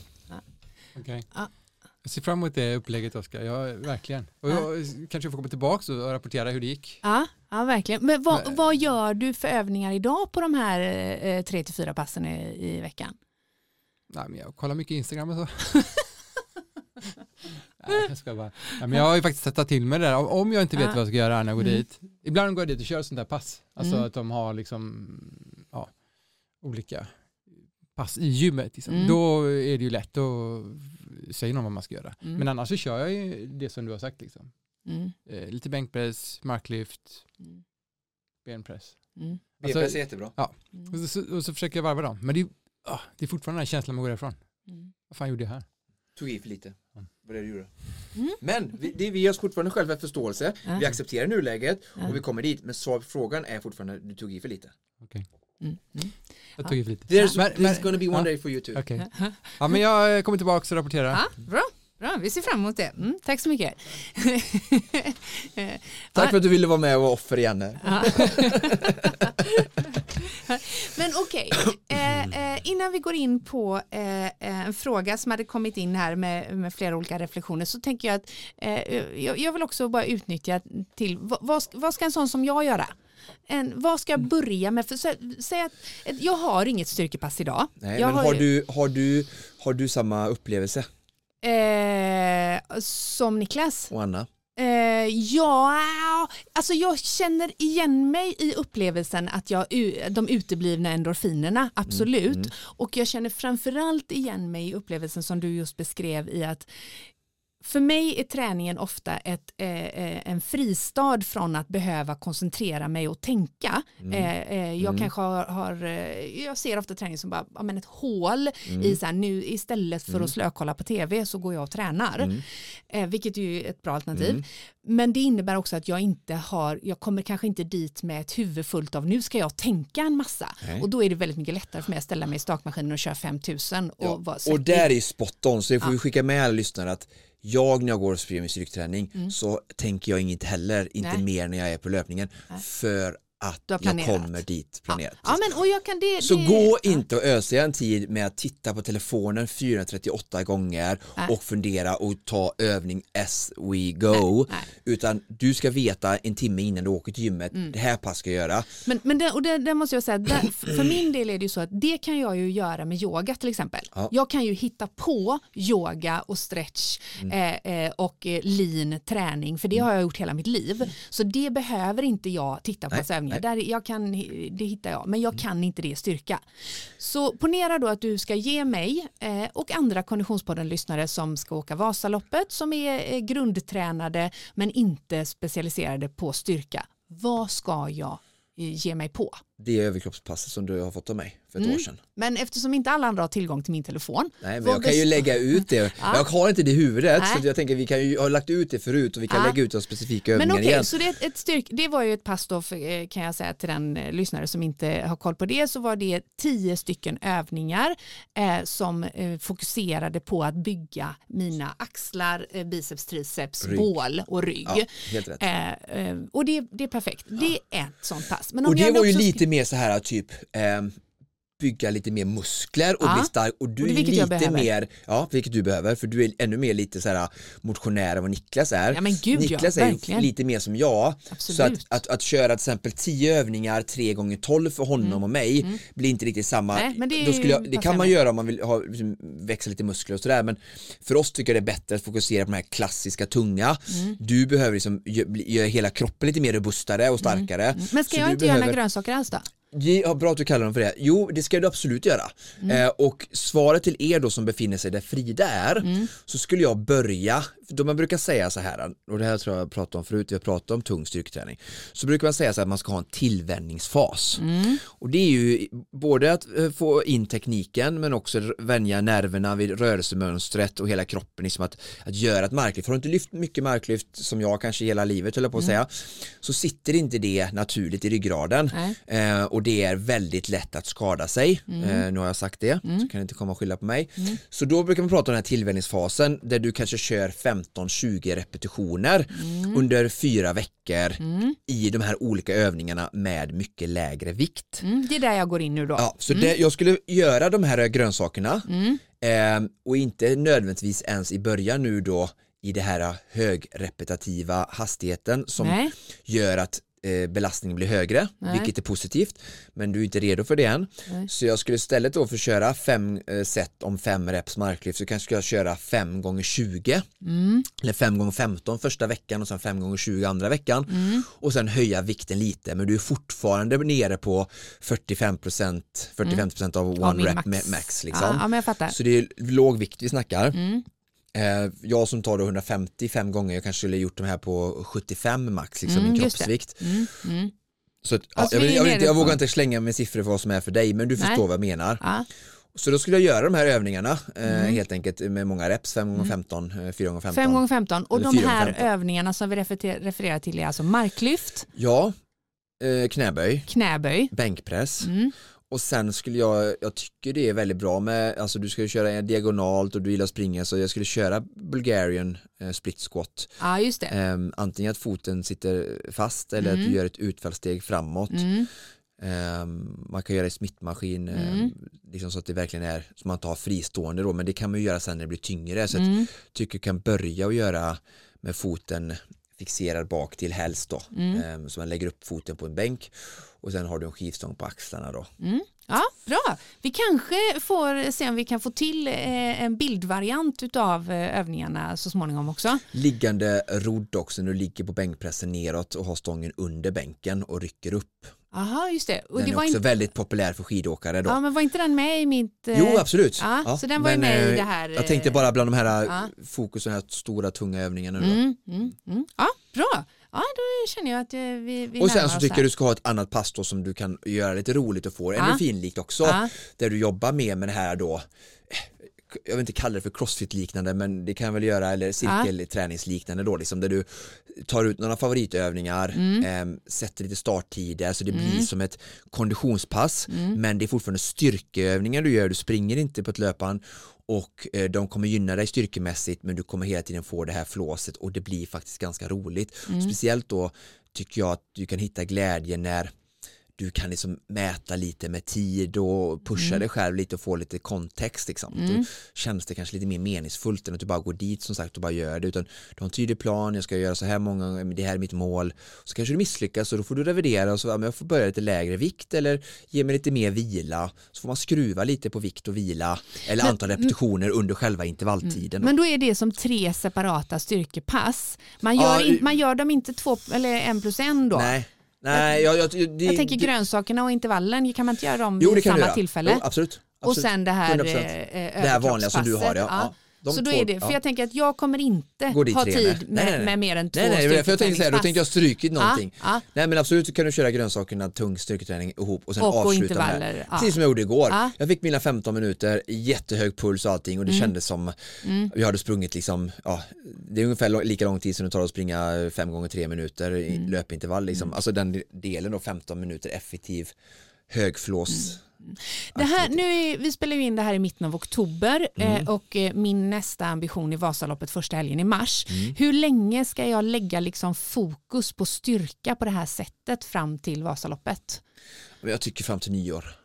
Jag ser fram emot det upplägget Oskar, ja verkligen. Och jag kanske får komma tillbaka och rapportera hur det gick. Ja, ja, verkligen. Men vad, Men- vad gör du för övningar idag på de här eh, tre till fyra passen i, i veckan? Nej, men jag kollar mycket Instagram och så. Nej, jag ska bara. Nej, men jag har ju faktiskt sätta till mig det där. Om jag inte vet Ja. vad jag ska göra när jag går Mm. dit. Ibland går jag dit och kör sånt där pass. Alltså Mm. att de har liksom ja, olika pass i gymmet. Liksom. Mm. Då är det ju lätt att säga någon vad man ska göra. Mm. Men annars så kör jag ju det som du har sagt. Liksom. Mm. Eh, lite bänkpress, marklyft, Mm. benpress. Mm. Alltså- BPS är jättebra. Mm. Och så, och så försöker jag varva dem. Men det är, ah, det är fortfarande den här känslan man går därifrån. Mm. Vad fan gjorde jag här? Tog i för lite. Mm. Vad det du gjorde. Mm. Men vi, det, vi ger oss fortfarande själva förståelse. Ja. Vi accepterar nuläget Ja. och vi kommer dit. Men svar på frågan är fortfarande du tog i för lite. Okej, Mm. Mm. jag tog i för lite. There's, Men- there's men- gonna be one ja. day for you too. Okej. Ja, men jag kommer tillbaka och rapporterar. Ja, bra. Bra, vi ser fram emot det. Mm, tack så mycket. Tack för att du ville vara med och vara offer igen. Men okej, eh, eh, innan vi går in på eh, eh, en fråga som hade kommit in här med, med flera olika reflektioner så tänker jag att eh, jag, jag vill också bara utnyttja till vad, vad, ska, en sån som jag göra? En, vad ska jag börja med? För, så, säg att jag har inget styrkepass idag. Nej, jag men har du, har, du, har du samma upplevelse? Eh, som Niklas? Och Anna? Eh, ja, alltså jag känner igen mig i upplevelsen att jag, de uteblivna endorfinerna, absolut. mm. Och jag känner framförallt igen mig i upplevelsen som du just beskrev i att för mig är träningen ofta ett, eh, eh, en fristad från att behöva koncentrera mig och tänka. Eh, eh, jag Mm. kanske har, har eh, jag ser ofta träning som bara ja, men ett hål Mm. i så här, nu istället för att slökolla på tv så går jag och tränar. Mm. Eh, vilket är ju ett bra alternativ. Mm. Men det innebär också att jag inte har, jag kommer kanske inte dit med ett huvud fullt av nu ska jag tänka en massa. Nej. Och då är det väldigt mycket lättare för mig att ställa mig i stakmaskinen och köra 5000 och Ja. Och där är spot on, så det får Ja. vi skicka med alla lyssnare att jag när jag går och springer min styrketräning Mm. så tänker jag inget heller, inte Nej. mer när jag är på löpningen Nej. för att jag kommer dit planerat. Ja men och jag kan det. Så det, gå ja. inte och ösa en tid med att titta på telefonen 438 gånger Nej. och fundera och ta övning as we go Nej. utan du ska veta en timme innan du åker till gymmet Mm. det här pass ska jag göra Men, men det, och det, det måste jag säga, där, för min del är det ju så att det kan jag ju göra med yoga till exempel. Ja. Jag kan ju hitta på yoga och stretch Mm. eh, eh, och eh, lean träning, för det har jag gjort hela mitt liv. Så det behöver inte jag titta på Nej, nej. Där jag kan, det hittar jag, men jag kan inte det styrka. Så ponera då att du ska ge mig eh, och andra Konditionspodden-lyssnare som ska åka Vasaloppet, som är eh, grundtränade men inte specialiserade på styrka. Vad ska jag eh, ge mig på? Det överkroppspasset som du har fått av mig för ett Mm. år sedan Men eftersom inte alla andra har tillgång till min telefon. Nej men jag kan ju lägga ut det, Ja. jag har inte det i huvudet Nej. så jag tänker vi kan ju, jag har lagt ut det förut och vi kan Ja. lägga ut de specifika övningarna okej, igen så det, är ett, styrk, det var ju ett pass då, för, eh, kan jag säga till den eh, lyssnare som inte har koll på det, så var det tio stycken övningar eh, som eh, fokuserade på att bygga mina axlar, eh, biceps, triceps, Rygg. bål och rygg. Ja, helt rätt Eh, och det, det är perfekt, det är ett sånt pass. Men om Och det jag var ju lite mer så här typ eh, bygga lite mer muskler och Ja. bli stark och du Och är lite behöver. mer, ja vilket du behöver för du är ännu mer lite så här motionär än vad Niklas är. Ja, men gud, ja, Niklas är ju verkligen. lite mer som jag. Absolut. Så att, att, att köra till exempel 10 övningar 3 gånger 12 för honom och mig blir inte riktigt samma. Mm. Nej, men det Då skulle jag, det kan man göra om man vill ha, liksom, växa lite muskler och sådär men för oss tycker jag det är bättre att fokusera på de här klassiska tunga. Mm. Du behöver liksom gö- bli- göra hela kroppen lite mer robustare och starkare. Mm. Men ska Så jag inte göra några behöver- grönsaker alls då? Ja, bra att du kallar dem för det. Jo, det ska du absolut göra. Mm. Eh, och svaret till er då som befinner sig där Frida är, Mm. så skulle jag börja, då man brukar säga så här, och det här tror jag jag pratade om förut, vi har pratat om tung styrketräning, så brukar man säga så här att man ska ha en tillvänjningsfas. Mm. Och det är ju både att eh, få in tekniken men också vänja nerverna vid rörelsemönstret och hela kroppen, liksom att, att göra ett marklyft. Har du inte lyft mycket marklyft som jag kanske hela livet höll jag på att säga, så sitter inte det naturligt i ryggraden. Eh, och det är väldigt lätt att skada sig. Eh, nu har jag sagt det, så kan ni inte komma och skylla på mig. Så då brukar man prata om den här tillvänjningsfasen där du kanske kör 15-20 repetitioner under fyra veckor i de här olika övningarna med mycket lägre vikt. Mm, det är där jag går in nu då. Ja, så det, jag skulle göra de här grönsakerna Mm. eh, och inte nödvändigtvis ens i början nu då i det här högrepetitiva hastigheten som Nej. gör att belastningen blir högre, Nej. vilket är positivt, men du är inte redo för det än. Nej. Så jag skulle istället då för att köra fem eh, set om fem reps marklyft så kanske jag köra fem gånger 20 Mm. eller fem gånger 15 första veckan och sen fem gånger 20 andra veckan Mm. och sen höja vikten lite men du är fortfarande nere på 45% 45% av Mm. Av one min rep max. max, liksom. Ja, ja. Så det är låg vikt vi snackar. Mm. Eh, jag som tar då 155 gånger, jag kanske skulle gjort de här på 75 max, liksom Mm, min kroppsvikt. Mm. Mm. Så att, ja, Alltså, jag, är jag, inte- jag på- vågar inte slänga med siffror för vad som är för dig, men du Nej. förstår vad jag menar. Ja. Så då skulle jag göra de här övningarna eh, Mm. helt enkelt med många reps, 5 gånger 15 eh, 4 gånger 15 5 gånger 15 och de här 15. övningarna som vi referer- refererar till är alltså marklyft, Ja, eh, knäböj, knäböj, bänkpress mm. Och sen skulle jag, jag tycker det är väldigt bra med, alltså du ska ju köra diagonalt och du gillar att springa så jag skulle köra Bulgarian eh, split squat. ja just det. Ehm, antingen att foten sitter fast eller att Mm. du gör ett utfallssteg framåt. Mm. Ehm, man kan göra i smittmaskin ehm, Mm. liksom så att det verkligen är så man inte har fristående då men det kan man ju göra sen när det blir tyngre så att Mm. jag tycker jag kan börja och göra med foten fixerad bak till helst då. Mm. Ehm, så man lägger upp foten på en bänk och sen har du en skivstång på axlarna då. Mm. Ja, bra. Vi kanske får se om vi kan få till eh, en bildvariant utav eh, övningarna så småningom också. Liggande rodd också när du ligger på bänkpressen neråt och har stången under bänken och rycker upp. Aha, just det. Och Den det är var också inte, väldigt populär för skidåkare då. ja, men var inte den med i mitt... eh, Jo absolut. Ja, så den var ju med i eh, det här, Jag tänkte bara bland de här ja. fokus och de här stora tunga övningarna. Mm, mm, mm. Ja, bra. Ja, då känner jag att eh, vi, vi Och sen så tycker jag du ska ha ett annat pass då som du kan göra lite roligt och få Ja. endorfinlikt också. Ja. Där du jobbar mer med det här då eh, jag vill inte kalla det för crossfit liknande men det kan jag väl göra eller cirkelträningsliknande då liksom där du tar ut några favoritövningar Mm. eh, sätter lite starttider så det blir som ett konditionspass men det är fortfarande styrkeövningar du gör. Du springer inte på ett löpband och eh, de kommer gynna dig styrkemässigt men du kommer hela tiden få det här flåset och det blir faktiskt ganska roligt. Speciellt då tycker jag att du kan hitta glädje när du kan liksom mäta lite med tid och pusha dig själv lite och få lite kontext liksom. Då känns det kanske lite mer meningsfullt än att du bara går dit som sagt och bara gör det utan du har en tydlig plan, jag ska göra så här många det här är mitt mål så kanske du misslyckas och då får du revidera och så ja, men jag får börja lite lägre vikt eller ge mig lite mer vila så får man skruva lite på vikt och vila eller antal repetitioner under själva intervalltiden. Men då är det som tre separata styrkepass. Man gör, Ja, in, man gör dem inte två eller en plus en då. Nej, nej jag, jag, det, jag tänker det- grönsakerna och intervallen, kan man inte göra dem Jo vid samma göra. tillfälle? Jo, absolut, och absolut. sen det här 100%. eh, Det här vanliga som du har, ja. ja. De så då är det, för ja. jag tänker att jag kommer inte ha tre tid med. med, Nej, nej, med mer än två Nej, nej, för jag tänkte säga, då tänkte jag strykit någonting. Ja, Nej men absolut kan du köra grönsakerna, tung styrketräning ihop och sen Och- och avsluta med intervaller, ja. Precis som jag gjorde igår. Ja. Jag fick mina 15 minuter, jättehög puls och allting och det kändes som jag hade sprungit liksom, ja, det är ungefär lika lång tid som det tar att springa 5 gånger 3 minuter i löpintervall liksom. Alltså den delen då 15 minuter effektiv högflås Det här, nu är, vi spelar ju in det här i mitten av oktober Mm. eh, och eh, min nästa ambition är Vasaloppet första helgen i mars. Mm. Hur länge ska jag lägga liksom fokus på styrka på det här sättet fram till Vasaloppet? Jag tycker fram till nyår.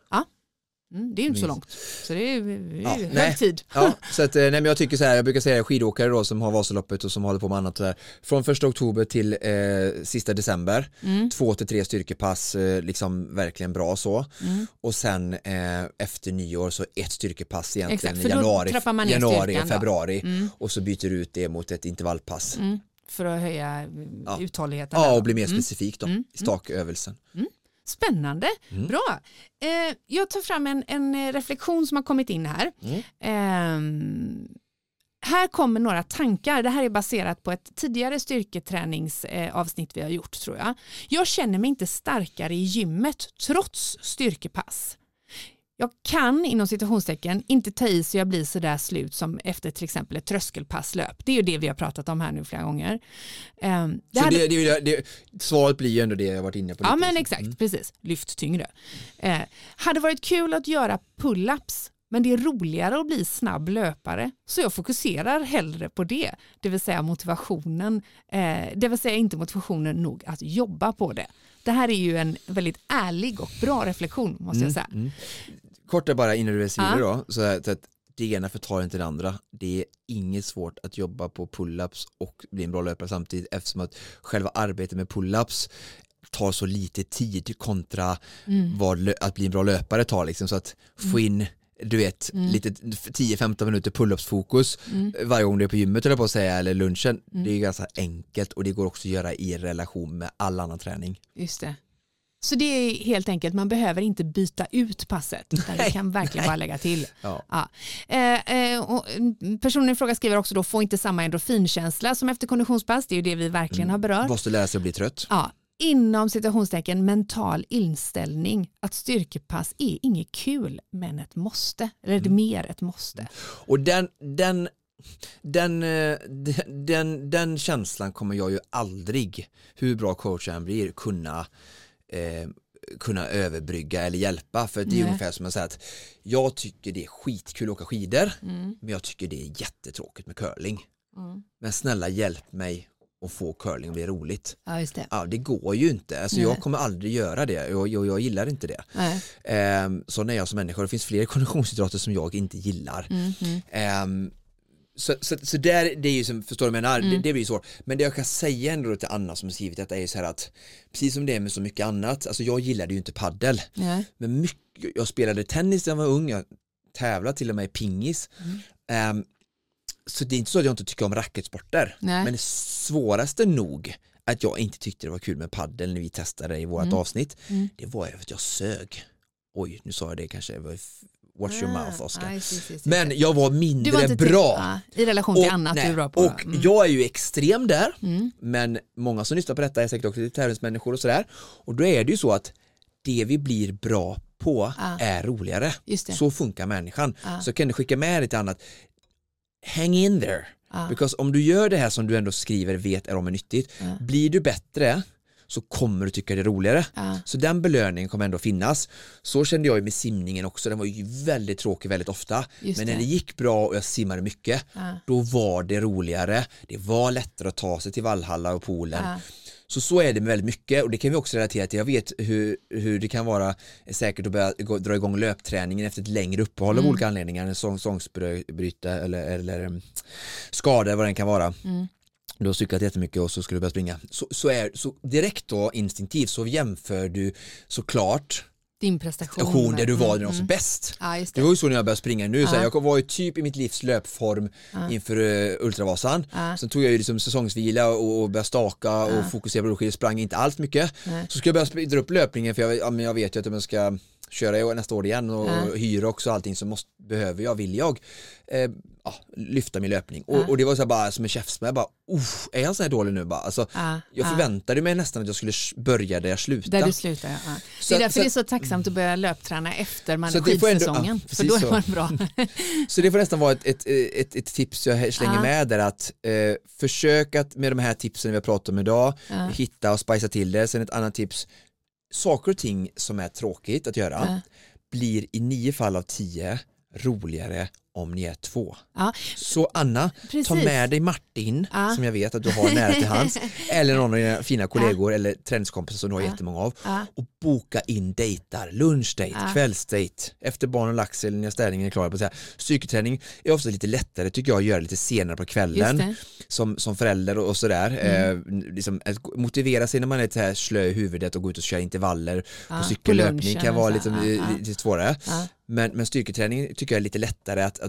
Mm, det är ju inte så långt, så det är, det är Ja, hög nej. tid. Ja, så att, eh, nej, men jag tycker så här, jag brukar säga skidåkare då som har Vasaloppet och som håller på med annat så här. Från första oktober till eh, sista december, Mm. två till tre styrkepass, eh, liksom verkligen bra så. Mm. Och sen eh, efter nyår så ett styrkepass egentligen Exakt, i januari, januari och februari Mm. och så byter du ut det mot ett intervallpass. Mm. För att höja mm, Ja. uthålligheten. där Ja, och bli mer Mm. specifik då, Mm. i stakövelsen. Spännande, Mm. bra. Eh, jag tar fram en, en eh, reflektion som har kommit in här. Mm. Ehm, här kommer några tankar. Det här är baserat på ett tidigare styrketräningsavsnitt eh, avsnitt vi har gjort tror jag. Jag känner mig inte starkare i gymmet trots styrkepass. Jag kan inom citationstecken inte ta i så jag blir så där slut som efter till exempel ett tröskelpasslöp. Det är ju det vi har pratat om här nu flera gånger. Ehm, det Så hade- det, det, det, svaret blir ju ändå det jag varit inne på. Ja men exakt, precis. Lyft tyngre. Eh, hade varit kul att göra pull-ups men det är roligare att bli snabb löpare så jag fokuserar hellre på det. Det vill säga motivationen, eh, det vill säga inte motivationen nog att jobba på det. Det här är ju en väldigt ärlig och bra reflektion måste jag säga. Mm. Kort bara innan du det då, så att, att det ena förtar inte det andra. Det är inget svårt att jobba på pull-ups och bli en bra löpare samtidigt eftersom att själva arbetet med pull-ups tar så lite tid kontra Mm. vad att bli en bra löpare tar liksom så att få in du vet, lite 10-15 minuter pull-ups fokus Mm. varje gång du är på gymmet eller på att säga eller lunchen. Det är ganska enkelt och det går också att göra i relation med all annan träning. Just det. Så det är helt enkelt, man behöver inte byta ut passet utan det kan verkligen bara lägga till. Ja. Ja. Eh, eh, mm, personen i fråga skriver också då, få inte samma endorfinkänsla som efter konditionspass, det är ju det vi verkligen har berört. Måste lära sig att bli trött. Ja, inom citationstecken mental inställning att styrkepass är inget kul men ett måste, eller är mer ett måste. Och den, den, den, eh, den, den, den känslan kommer jag ju aldrig, hur bra coach jag än blir, kunna eh, kunna överbrygga eller hjälpa för det är Nej. ungefär som att säga att jag tycker det är skitkul att åka skidor Mm. men jag tycker det är jättetråkigt med curling Mm. men snälla hjälp mig att få curling att bli roligt Ja, just det. ja det går ju inte alltså Nej. jag kommer aldrig göra det och jag, jag gillar inte det. Ehm, så är jag som människa det finns fler konditionsidrotter som jag inte gillar Mm, mm. Ehm, så, så, så där, det är ju som, förstår du vad jag menar, Mm. det, det blir ju svårt. Men det jag kan säga ändå till Anna som har skrivit detta är ju så här att precis som det är med så mycket annat, alltså jag gillade ju inte paddel Nej. men mycket, jag spelade tennis när jag var ung, jag tävlade till och med i pingis. Mm. Ehm, så det är inte så att jag inte tycker om racketsporter, Nej. men det svåraste nog att jag inte tyckte det var kul med paddel när vi testade i vårt Mm. avsnitt, Mm. det var ju att jag sög. Oj, nu sa jag det kanske, det var f- watch your mouth Oscar. Ah, just, just, just, Men jag var mindre var till- bra. ja, I relation till Och- annat nej, du är bra på. Och Mm. jag är ju extrem där, Mm. men många som lyssnar på detta är säkert också tävlingsmänniskor och sådär. Och då är det ju så att det vi blir bra på Ja. är roligare. Så funkar människan. Ja. Så kan du skicka med lite annat. Hang in there. Ja. Because om du gör det här som du ändå skriver vet är om är nyttigt, Ja. blir du bättre så kommer du tycka det är roligare. Ja. Så den belöningen kommer ändå finnas. Så kände jag ju med simningen också, den var ju väldigt tråkig väldigt ofta. Just Men när det. det gick bra och jag simmade mycket, Ja. då var det roligare. Det var lättare att ta sig till Valhalla och poolen. Ja. Så så är det med väldigt mycket och det kan vi också relatera till. Jag vet hur, hur det kan vara säkert att börja gå, dra igång löpträningen efter ett längre uppehåll Mm. av olika anledningar, en sång, sångsbryta eller, eller um, skada vad den kan vara. Mm. Du har cyklat jättemycket och så skulle du börja springa. Så, så, är, så direkt då instinktivt så jämför du såklart Din prestation. station där du var när du var Mm, som mm. bäst. Ja, Det det. var ju så när jag började springa nu, så här, Ja. jag var ju typ i mitt livs löpform Ja. inför uh, Ultravasan. Ja. Sen tog jag ju liksom säsongsvila och, och började staka Ja. och fokusera på rullskidor, sprang inte allt mycket. Nej. Så ska jag börja dra upp löpningen för jag, ja, men jag vet ju att om jag ska köra nästa år igen och Ja. hyra också allting så måste, behöver jag, vill jag eh, ja, lyfta min löpning. Och, Ja. och det var så bara som en käftsmäll, bara "Uff, är jag så här dålig nu bara? Alltså, Ja, jag ja. förväntade mig nästan att jag skulle börja där jag slutade. Där du slutar, ja. Så- det är därför så- det är så tacksamt att börja löpträna efter man Så ändå- skidsäsongen. ja, för då är man bra. Så det får nästan vara ett, ett, ett, ett tips jag slänger med där att eh, försök att med de här tipsen vi har pratat om idag hitta och spicea till det. Sen ett annat tips, saker och ting som är tråkigt att göra, blir i nio fall av tio roligare om ni är två. Ja. Så Anna, Precis. ta med dig Martin, Ja. som jag vet att du har nära till hands, eller någon av dina fina kollegor eller träningskompisar som du har Ja. jättemånga av, Ja. och boka in dejtar, lunchdate, Ja. kvällsdate, efter barn och lax eller när ställningen är klar. På. Styrketräning är ofta lite lättare tycker jag att göra lite senare på kvällen som, som förälder och, och sådär. Eh, liksom, motivera sig när man är lite här slö i huvudet och gå ut och köra intervaller Ja, på cykellöpning kan vara lite, Ja, ja. lite svårare. Ja. Men, men styrketräning tycker jag är lite lättare att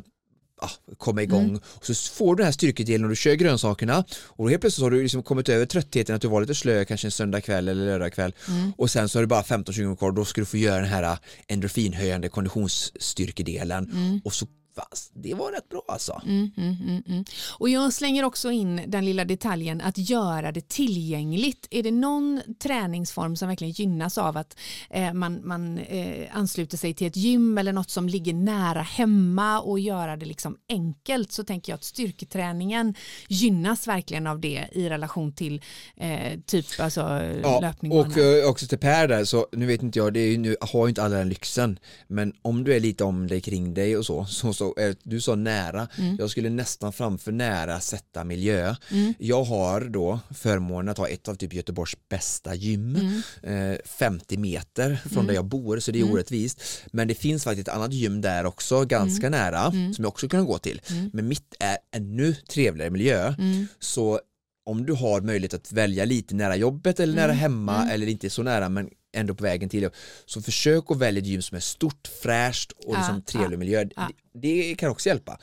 ja, komma igång Mm. och så får du den här styrkedelen och du kör grönsakerna och helt plötsligt har du liksom kommit över tröttheten att du var lite slö kanske en söndag kväll eller lördag kväll Mm. och sen så har du bara 15-20 minuter kvar då ska du få göra den här endorfinhöjande konditionsstyrkedelen och så fast, det var rätt bra alltså. Mm, mm, mm, mm. Och jag slänger också in den lilla detaljen att göra det tillgängligt. Är det någon träningsform som verkligen gynnas av att eh, man, man eh, ansluter sig till ett gym eller något som ligger nära hemma och göra det liksom enkelt så tänker jag att styrketräningen gynnas verkligen av det i relation till eh, typ alltså, Ja, löpning och eh, också till Per där, så nu vet inte jag, det är ju, nu har ju inte alla den lyxen, men om du är lite om dig kring dig och så, så, så är, du sa nära, Mm. jag skulle nästan framför nära sätta miljö. Jag har då förmånen att ha ett av typ Göteborgs bästa gym, Mm. eh, 50 meter från där jag bor, så det är orättvist. Men det finns faktiskt ett annat gym där också, ganska Mm. nära, som jag också kan gå till. Men mitt är ännu trevligare miljö, Mm. så om du har möjlighet att välja lite nära jobbet eller nära hemma eller inte så nära men ändå på vägen till så försök att välja ett gym som är stort, fräscht och Ja, liksom trevlig ja, miljö. ja. Det, det kan också hjälpa.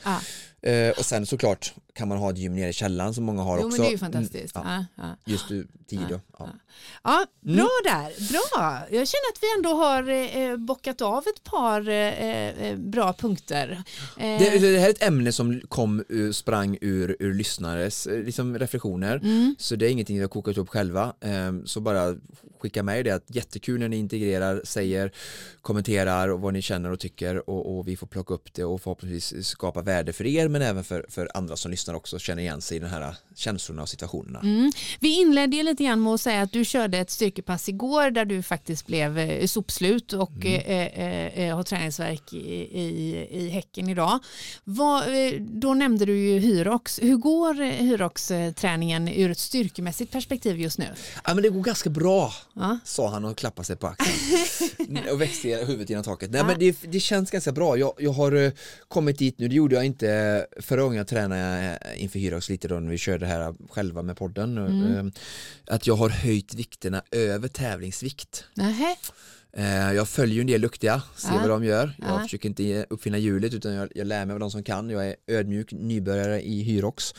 Eh, och sen såklart kan man ha ett gym nere i källaren som många har Jo också. men det är ju Mm, fantastiskt. ja, Ja, ja. just du, då. Ja. Ja, Mm. bra där. Bra. Jag känner att vi ändå har eh, bockat av ett par eh, eh, bra punkter. Eh, Det, det här är ett ämne som kom sprang ur, ur lyssnares eh, liksom reflektioner Mm. så det är ingenting vi har kokat upp själva så bara skicka med det att jättekul när ni integrerar, säger, kommenterar och vad ni känner och tycker och, och vi får plocka upp det och förhoppningsvis skapa värde för er men även för, för andra som lyssnar också känner igen sig i de här känslorna och situationerna. Mm. Vi inledde ju lite grann med att säga att du körde ett styrkepass igår där du faktiskt blev eh, sopslut och Mm. eh, eh, eh, har träningsverk i, i, i häcken idag. Vad, eh, då nämnde du ju Hyrox. Hur går Hyrox-träningen ur ett styrkemässigt perspektiv just nu? Ja men det går ganska bra Ja. sa han och klappade sig på axeln och växte huvudet genom taket. Nej Ja. men det, det känns ganska bra. Jag, jag har kommit dit nu, det gjorde jag inte förra gången jag tränade eh, inför Hyrox lite då när vi körde här själva med podden. Mm. eh, Att jag har höjt vikterna över tävlingsvikt. Nähä. Eh, Jag följer ju en del duktiga, ser Ja. vad de gör. Jag Ja. försöker inte uppfinna hjulet utan jag, jag lär mig av de som kan. Jag är ödmjuk nybörjare i Hyrox.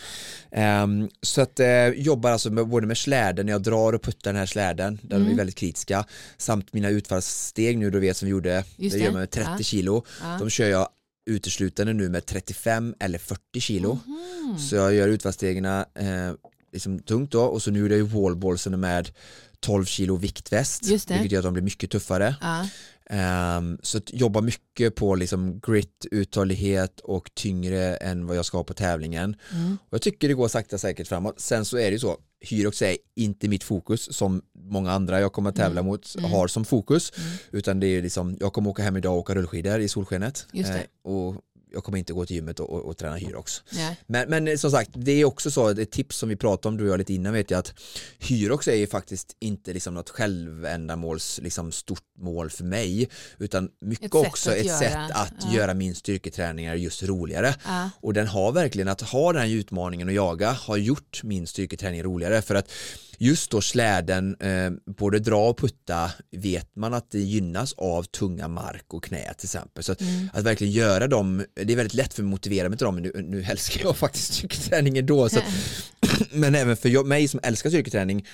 Ehm, så att eh, jobbar alltså med, både med släden, jag drar och puttar den här släden där Mm. de är väldigt kritiska. Samt mina utfallssteg nu, du vet som vi gjorde, Just det det. gör man med 30 Ja. kilo. De kör jag uteslutande nu med 35 eller 40 kilo. Mhm. Så jag gör utfallsstegen eh, liksom tungt då och så nu är det ju wallballsen med 12 kilo viktväst. Vilket gör att de blir mycket tuffare. Ja. Ehm, så jobba mycket på liksom grit, uthållighet och tyngre än vad jag ska ha på tävlingen. Mm. Och jag tycker det går sakta säkert framåt. Sen så är det ju så, Hyrox är inte mitt fokus som många andra jag kommer att tävla Mm. mot har som fokus. Utan det är liksom, jag kommer åka hem idag och åka rullskidor i solskenet. Eh, och jag kommer inte gå till gymmet och, och, och träna Hyrox. Men, men som sagt, det är också så, ett tips som vi pratade om du och jag lite innan vet jag att Hyrox är ju faktiskt inte liksom något självändamåls liksom stort mål för mig utan mycket Ett också ett göra, sätt att ja. göra min styrketräningar just roligare. Ja. Och den har verkligen, att ha den här utmaningen att jaga har gjort min styrketräning roligare för att just då släden, eh, både dra och putta vet man att det gynnas av tunga mark och knä till exempel. Så att, Mm. att verkligen göra dem, det är väldigt lätt för mig att motivera mig till dem, men nu, nu älskar jag faktiskt styrketräning ändå. Så att, men även för jag, mig som älskar styrketräning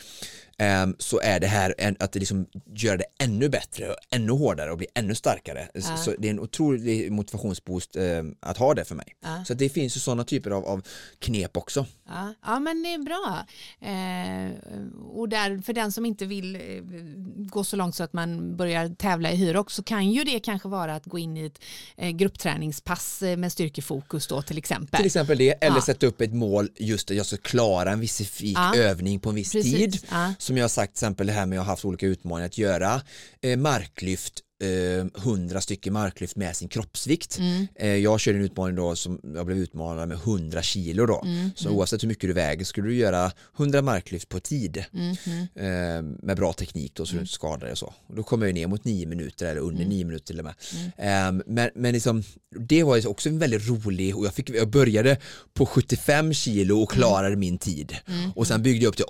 så är det här att det liksom gör det ännu bättre och ännu hårdare och blir ännu starkare. Ja. så det är en otrolig motivationsboost ehm, att ha det för mig. Ja. Så det finns ju sådana typer av, av knep också. Ja, ja, men det är bra. Eh, och där, för den som inte vill eh, gå så långt så att man börjar tävla i Hyrox så kan ju det kanske vara att gå in i ett eh, gruppträningspass eh, med styrkefokus då till exempel. Till exempel det, eller sätta upp ett mål just att jag ska klara en Ja. övning på en viss Precis. tid. Som jag har sagt till exempel det här med att jag har haft olika utmaningar att göra eh, marklyft eh, 100 stycken marklyft med sin kroppsvikt. Mm. Eh, jag körde en utmaning då som jag blev utmanad med 100 kilo då. Mm. Så oavsett hur mycket du väger skulle du göra 100 marklyft på tid Mm. eh, med bra teknik då så du inte skadar dig och så. Och då kom jag ner mot 9 minuter eller under 9 minuter till och med. Eh, men, men liksom, det var också en väldigt rolig och jag, fick, jag började på 75 kilo och klarade min tid. Och sen byggde jag upp till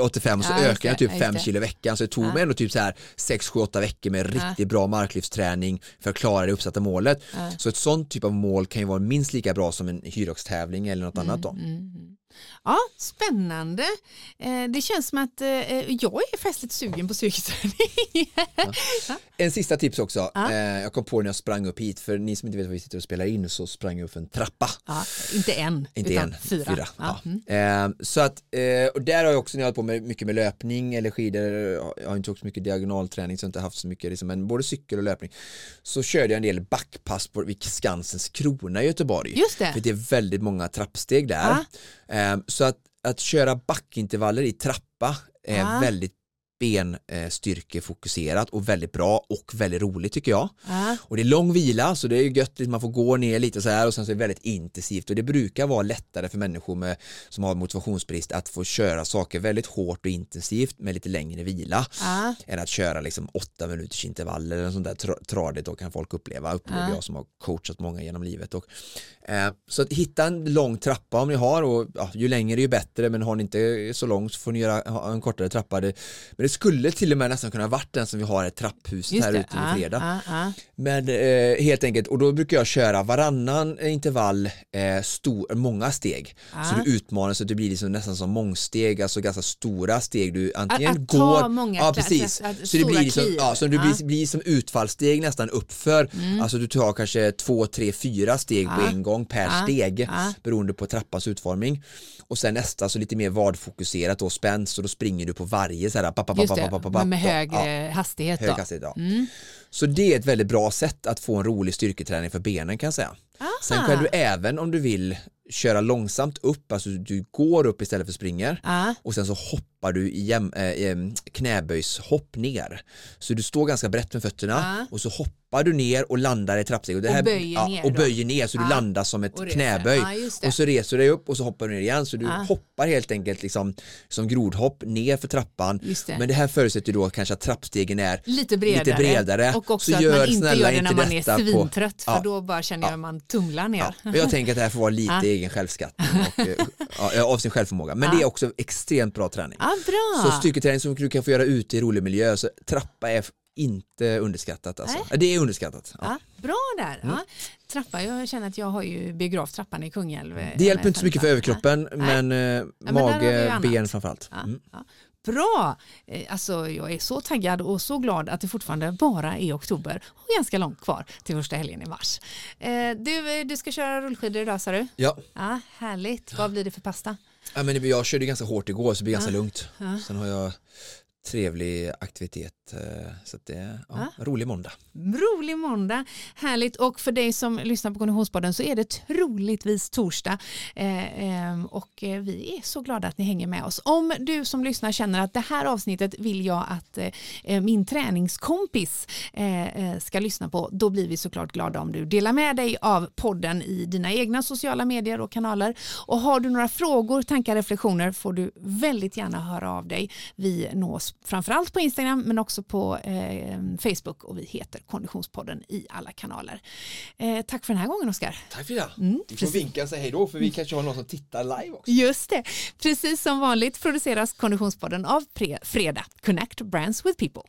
80-85 och så Ja, ökade jag typ ja, just 5 det. kilo i veckan så det tog mig ändå typ så här 6-7-8 veckor med riktigt bra marklyftsträning för att klara det uppsatta målet. Så ett sånt typ av mål kan ju vara minst lika bra som en hyroxtävling eller något annat då. Ja, spännande. Eh, det känns som att eh, jag är festligt sugen på styrketräning. En sista tips också. Ja. Eh, jag kom på när jag sprang upp hit, för ni som inte vet vad vi sitter och spelar in så sprang jag upp en trappa. ja, inte en, Inte utan en, fyra. fyra. Ja. Ja. Mm. Så att, och där har jag också när jag hållit på med mycket med löpning eller skidor, jag har inte åkt så mycket diagonalträning så jag har inte haft så mycket, liksom, men både cykel och löpning. Så körde jag en del backpass på vid Skansens krona i Göteborg. Just det. För det är väldigt många trappsteg där. Eh, så att, att köra backintervaller i trappa är Ja. väldigt benstyrkefokuserat och väldigt bra och väldigt roligt tycker jag. Ja. Och det är lång vila så det är gött, man får gå ner lite så här och sen så är det väldigt intensivt och det brukar vara lättare för människor med, som har motivationsbrist att få köra saker väldigt hårt och intensivt med lite längre vila Ja. än att köra liksom åtta minuters intervaller eller sånt där tra- tradigt då kan folk uppleva, upplever Ja. jag som har coachat många genom livet. Och, eh, så att hitta en lång trappa om ni har och ja, ju längre ju bättre men har ni inte så långt så får ni göra ha en kortare trappa. Det, men det skulle till och med nästan kunna varit den som vi har i trapphuset Just här det. ute vid Ja, fredag. ja, ja. Men eh, helt enkelt, och då brukar jag köra varannan intervall eh, stor, många steg. Så du utmanar så att det blir liksom nästan som mångsteg, alltså ganska stora steg. Du antingen Att- att går, ta många ja precis, att- att så det blir liksom, ja, så det Ja. Mm. blir, blir som utfallssteg nästan uppför. Alltså du tar kanske två, tre, fyra steg på en gång per Ja. steg Ja. beroende på trappans utformning. Och sen nästa så lite mer vadfokuserat och spänst och då springer du på varje så här, papp, papp, Just papp, det, papp, papp, men med då. högre Ja. hastighet. Hög då. hastighet, ja. Mm. Så det är ett väldigt bra sätt att få en rolig styrketräning för benen kan jag säga. Sen Aha. kan du även om du vill köra långsamt upp, alltså du går upp istället för springer Ja. och sen så hoppar du i jäm, äh, knäböjshopp ner. Så du står ganska brett med fötterna Ja. och så hoppar du ner och landar i trappsteg. Och, det Och här, böjer ja, ner Och böjer ner så du landar som ett Och knäböj. Och så reser du dig upp och så hoppar du ner igen. Så du hoppar helt enkelt liksom, som grodhopp ner för trappan. Det. Men det här förutsätter då kanske att trappstegen är Lite bredare. Lite bredare. Och också Så att gör man inte gör det när man är detta på- svintrött för då bara känner jag att man tumlar ner. Ja, och jag tänker att det här får vara lite egen självskattning och, eh, av sin självförmåga. Men det är också extremt bra träning. Ja, bra. Så styrketräning som du kan få göra ute i rolig miljö, så trappa är inte underskattat. Alltså. Nej. Det är underskattat. Ja. Ja, bra där. Ja. Trappa, jag känner att jag har ju biograftrappan i Kungälv. eh, Det hjälper inte så mycket för överkroppen, Nej. men, eh, ju mage, ben framförallt. Mm. Bra! Eh, Alltså, jag är så taggad och så glad att det fortfarande bara är oktober och ganska långt kvar till första helgen i mars. Du, du ska köra rullskidor idag sa du? Ja. Ja, härligt. Vad blir det för pasta? Ja, men jag körde ganska hårt igår så det blir ganska lugnt. Sen har jag trevlig aktivitet, eh, så att det är ja, en rolig måndag. Rolig måndag, härligt och för dig som lyssnar på Konditionspodden så är det troligtvis torsdag eh, ehm, och eh, vi är så glada att ni hänger med oss. Om du som lyssnar känner att det här avsnittet vill jag att min träningskompis ska lyssna på, då blir vi såklart glada om du delar med dig av podden i dina egna sociala medier och kanaler. Och har du några frågor, tankar, reflektioner får du väldigt gärna höra av dig. Vi nås framförallt på Instagram men också på eh, Facebook och vi heter Konditionspodden i alla kanaler. Eh, tack för den här gången Oskar. Tack Frida. Mm, du får precis. vinka och säga hej då för vi kanske har någon som tittar live också. Just det, precis som vanligt produceras Konditionspodden av Fredag, Connect Brands with People.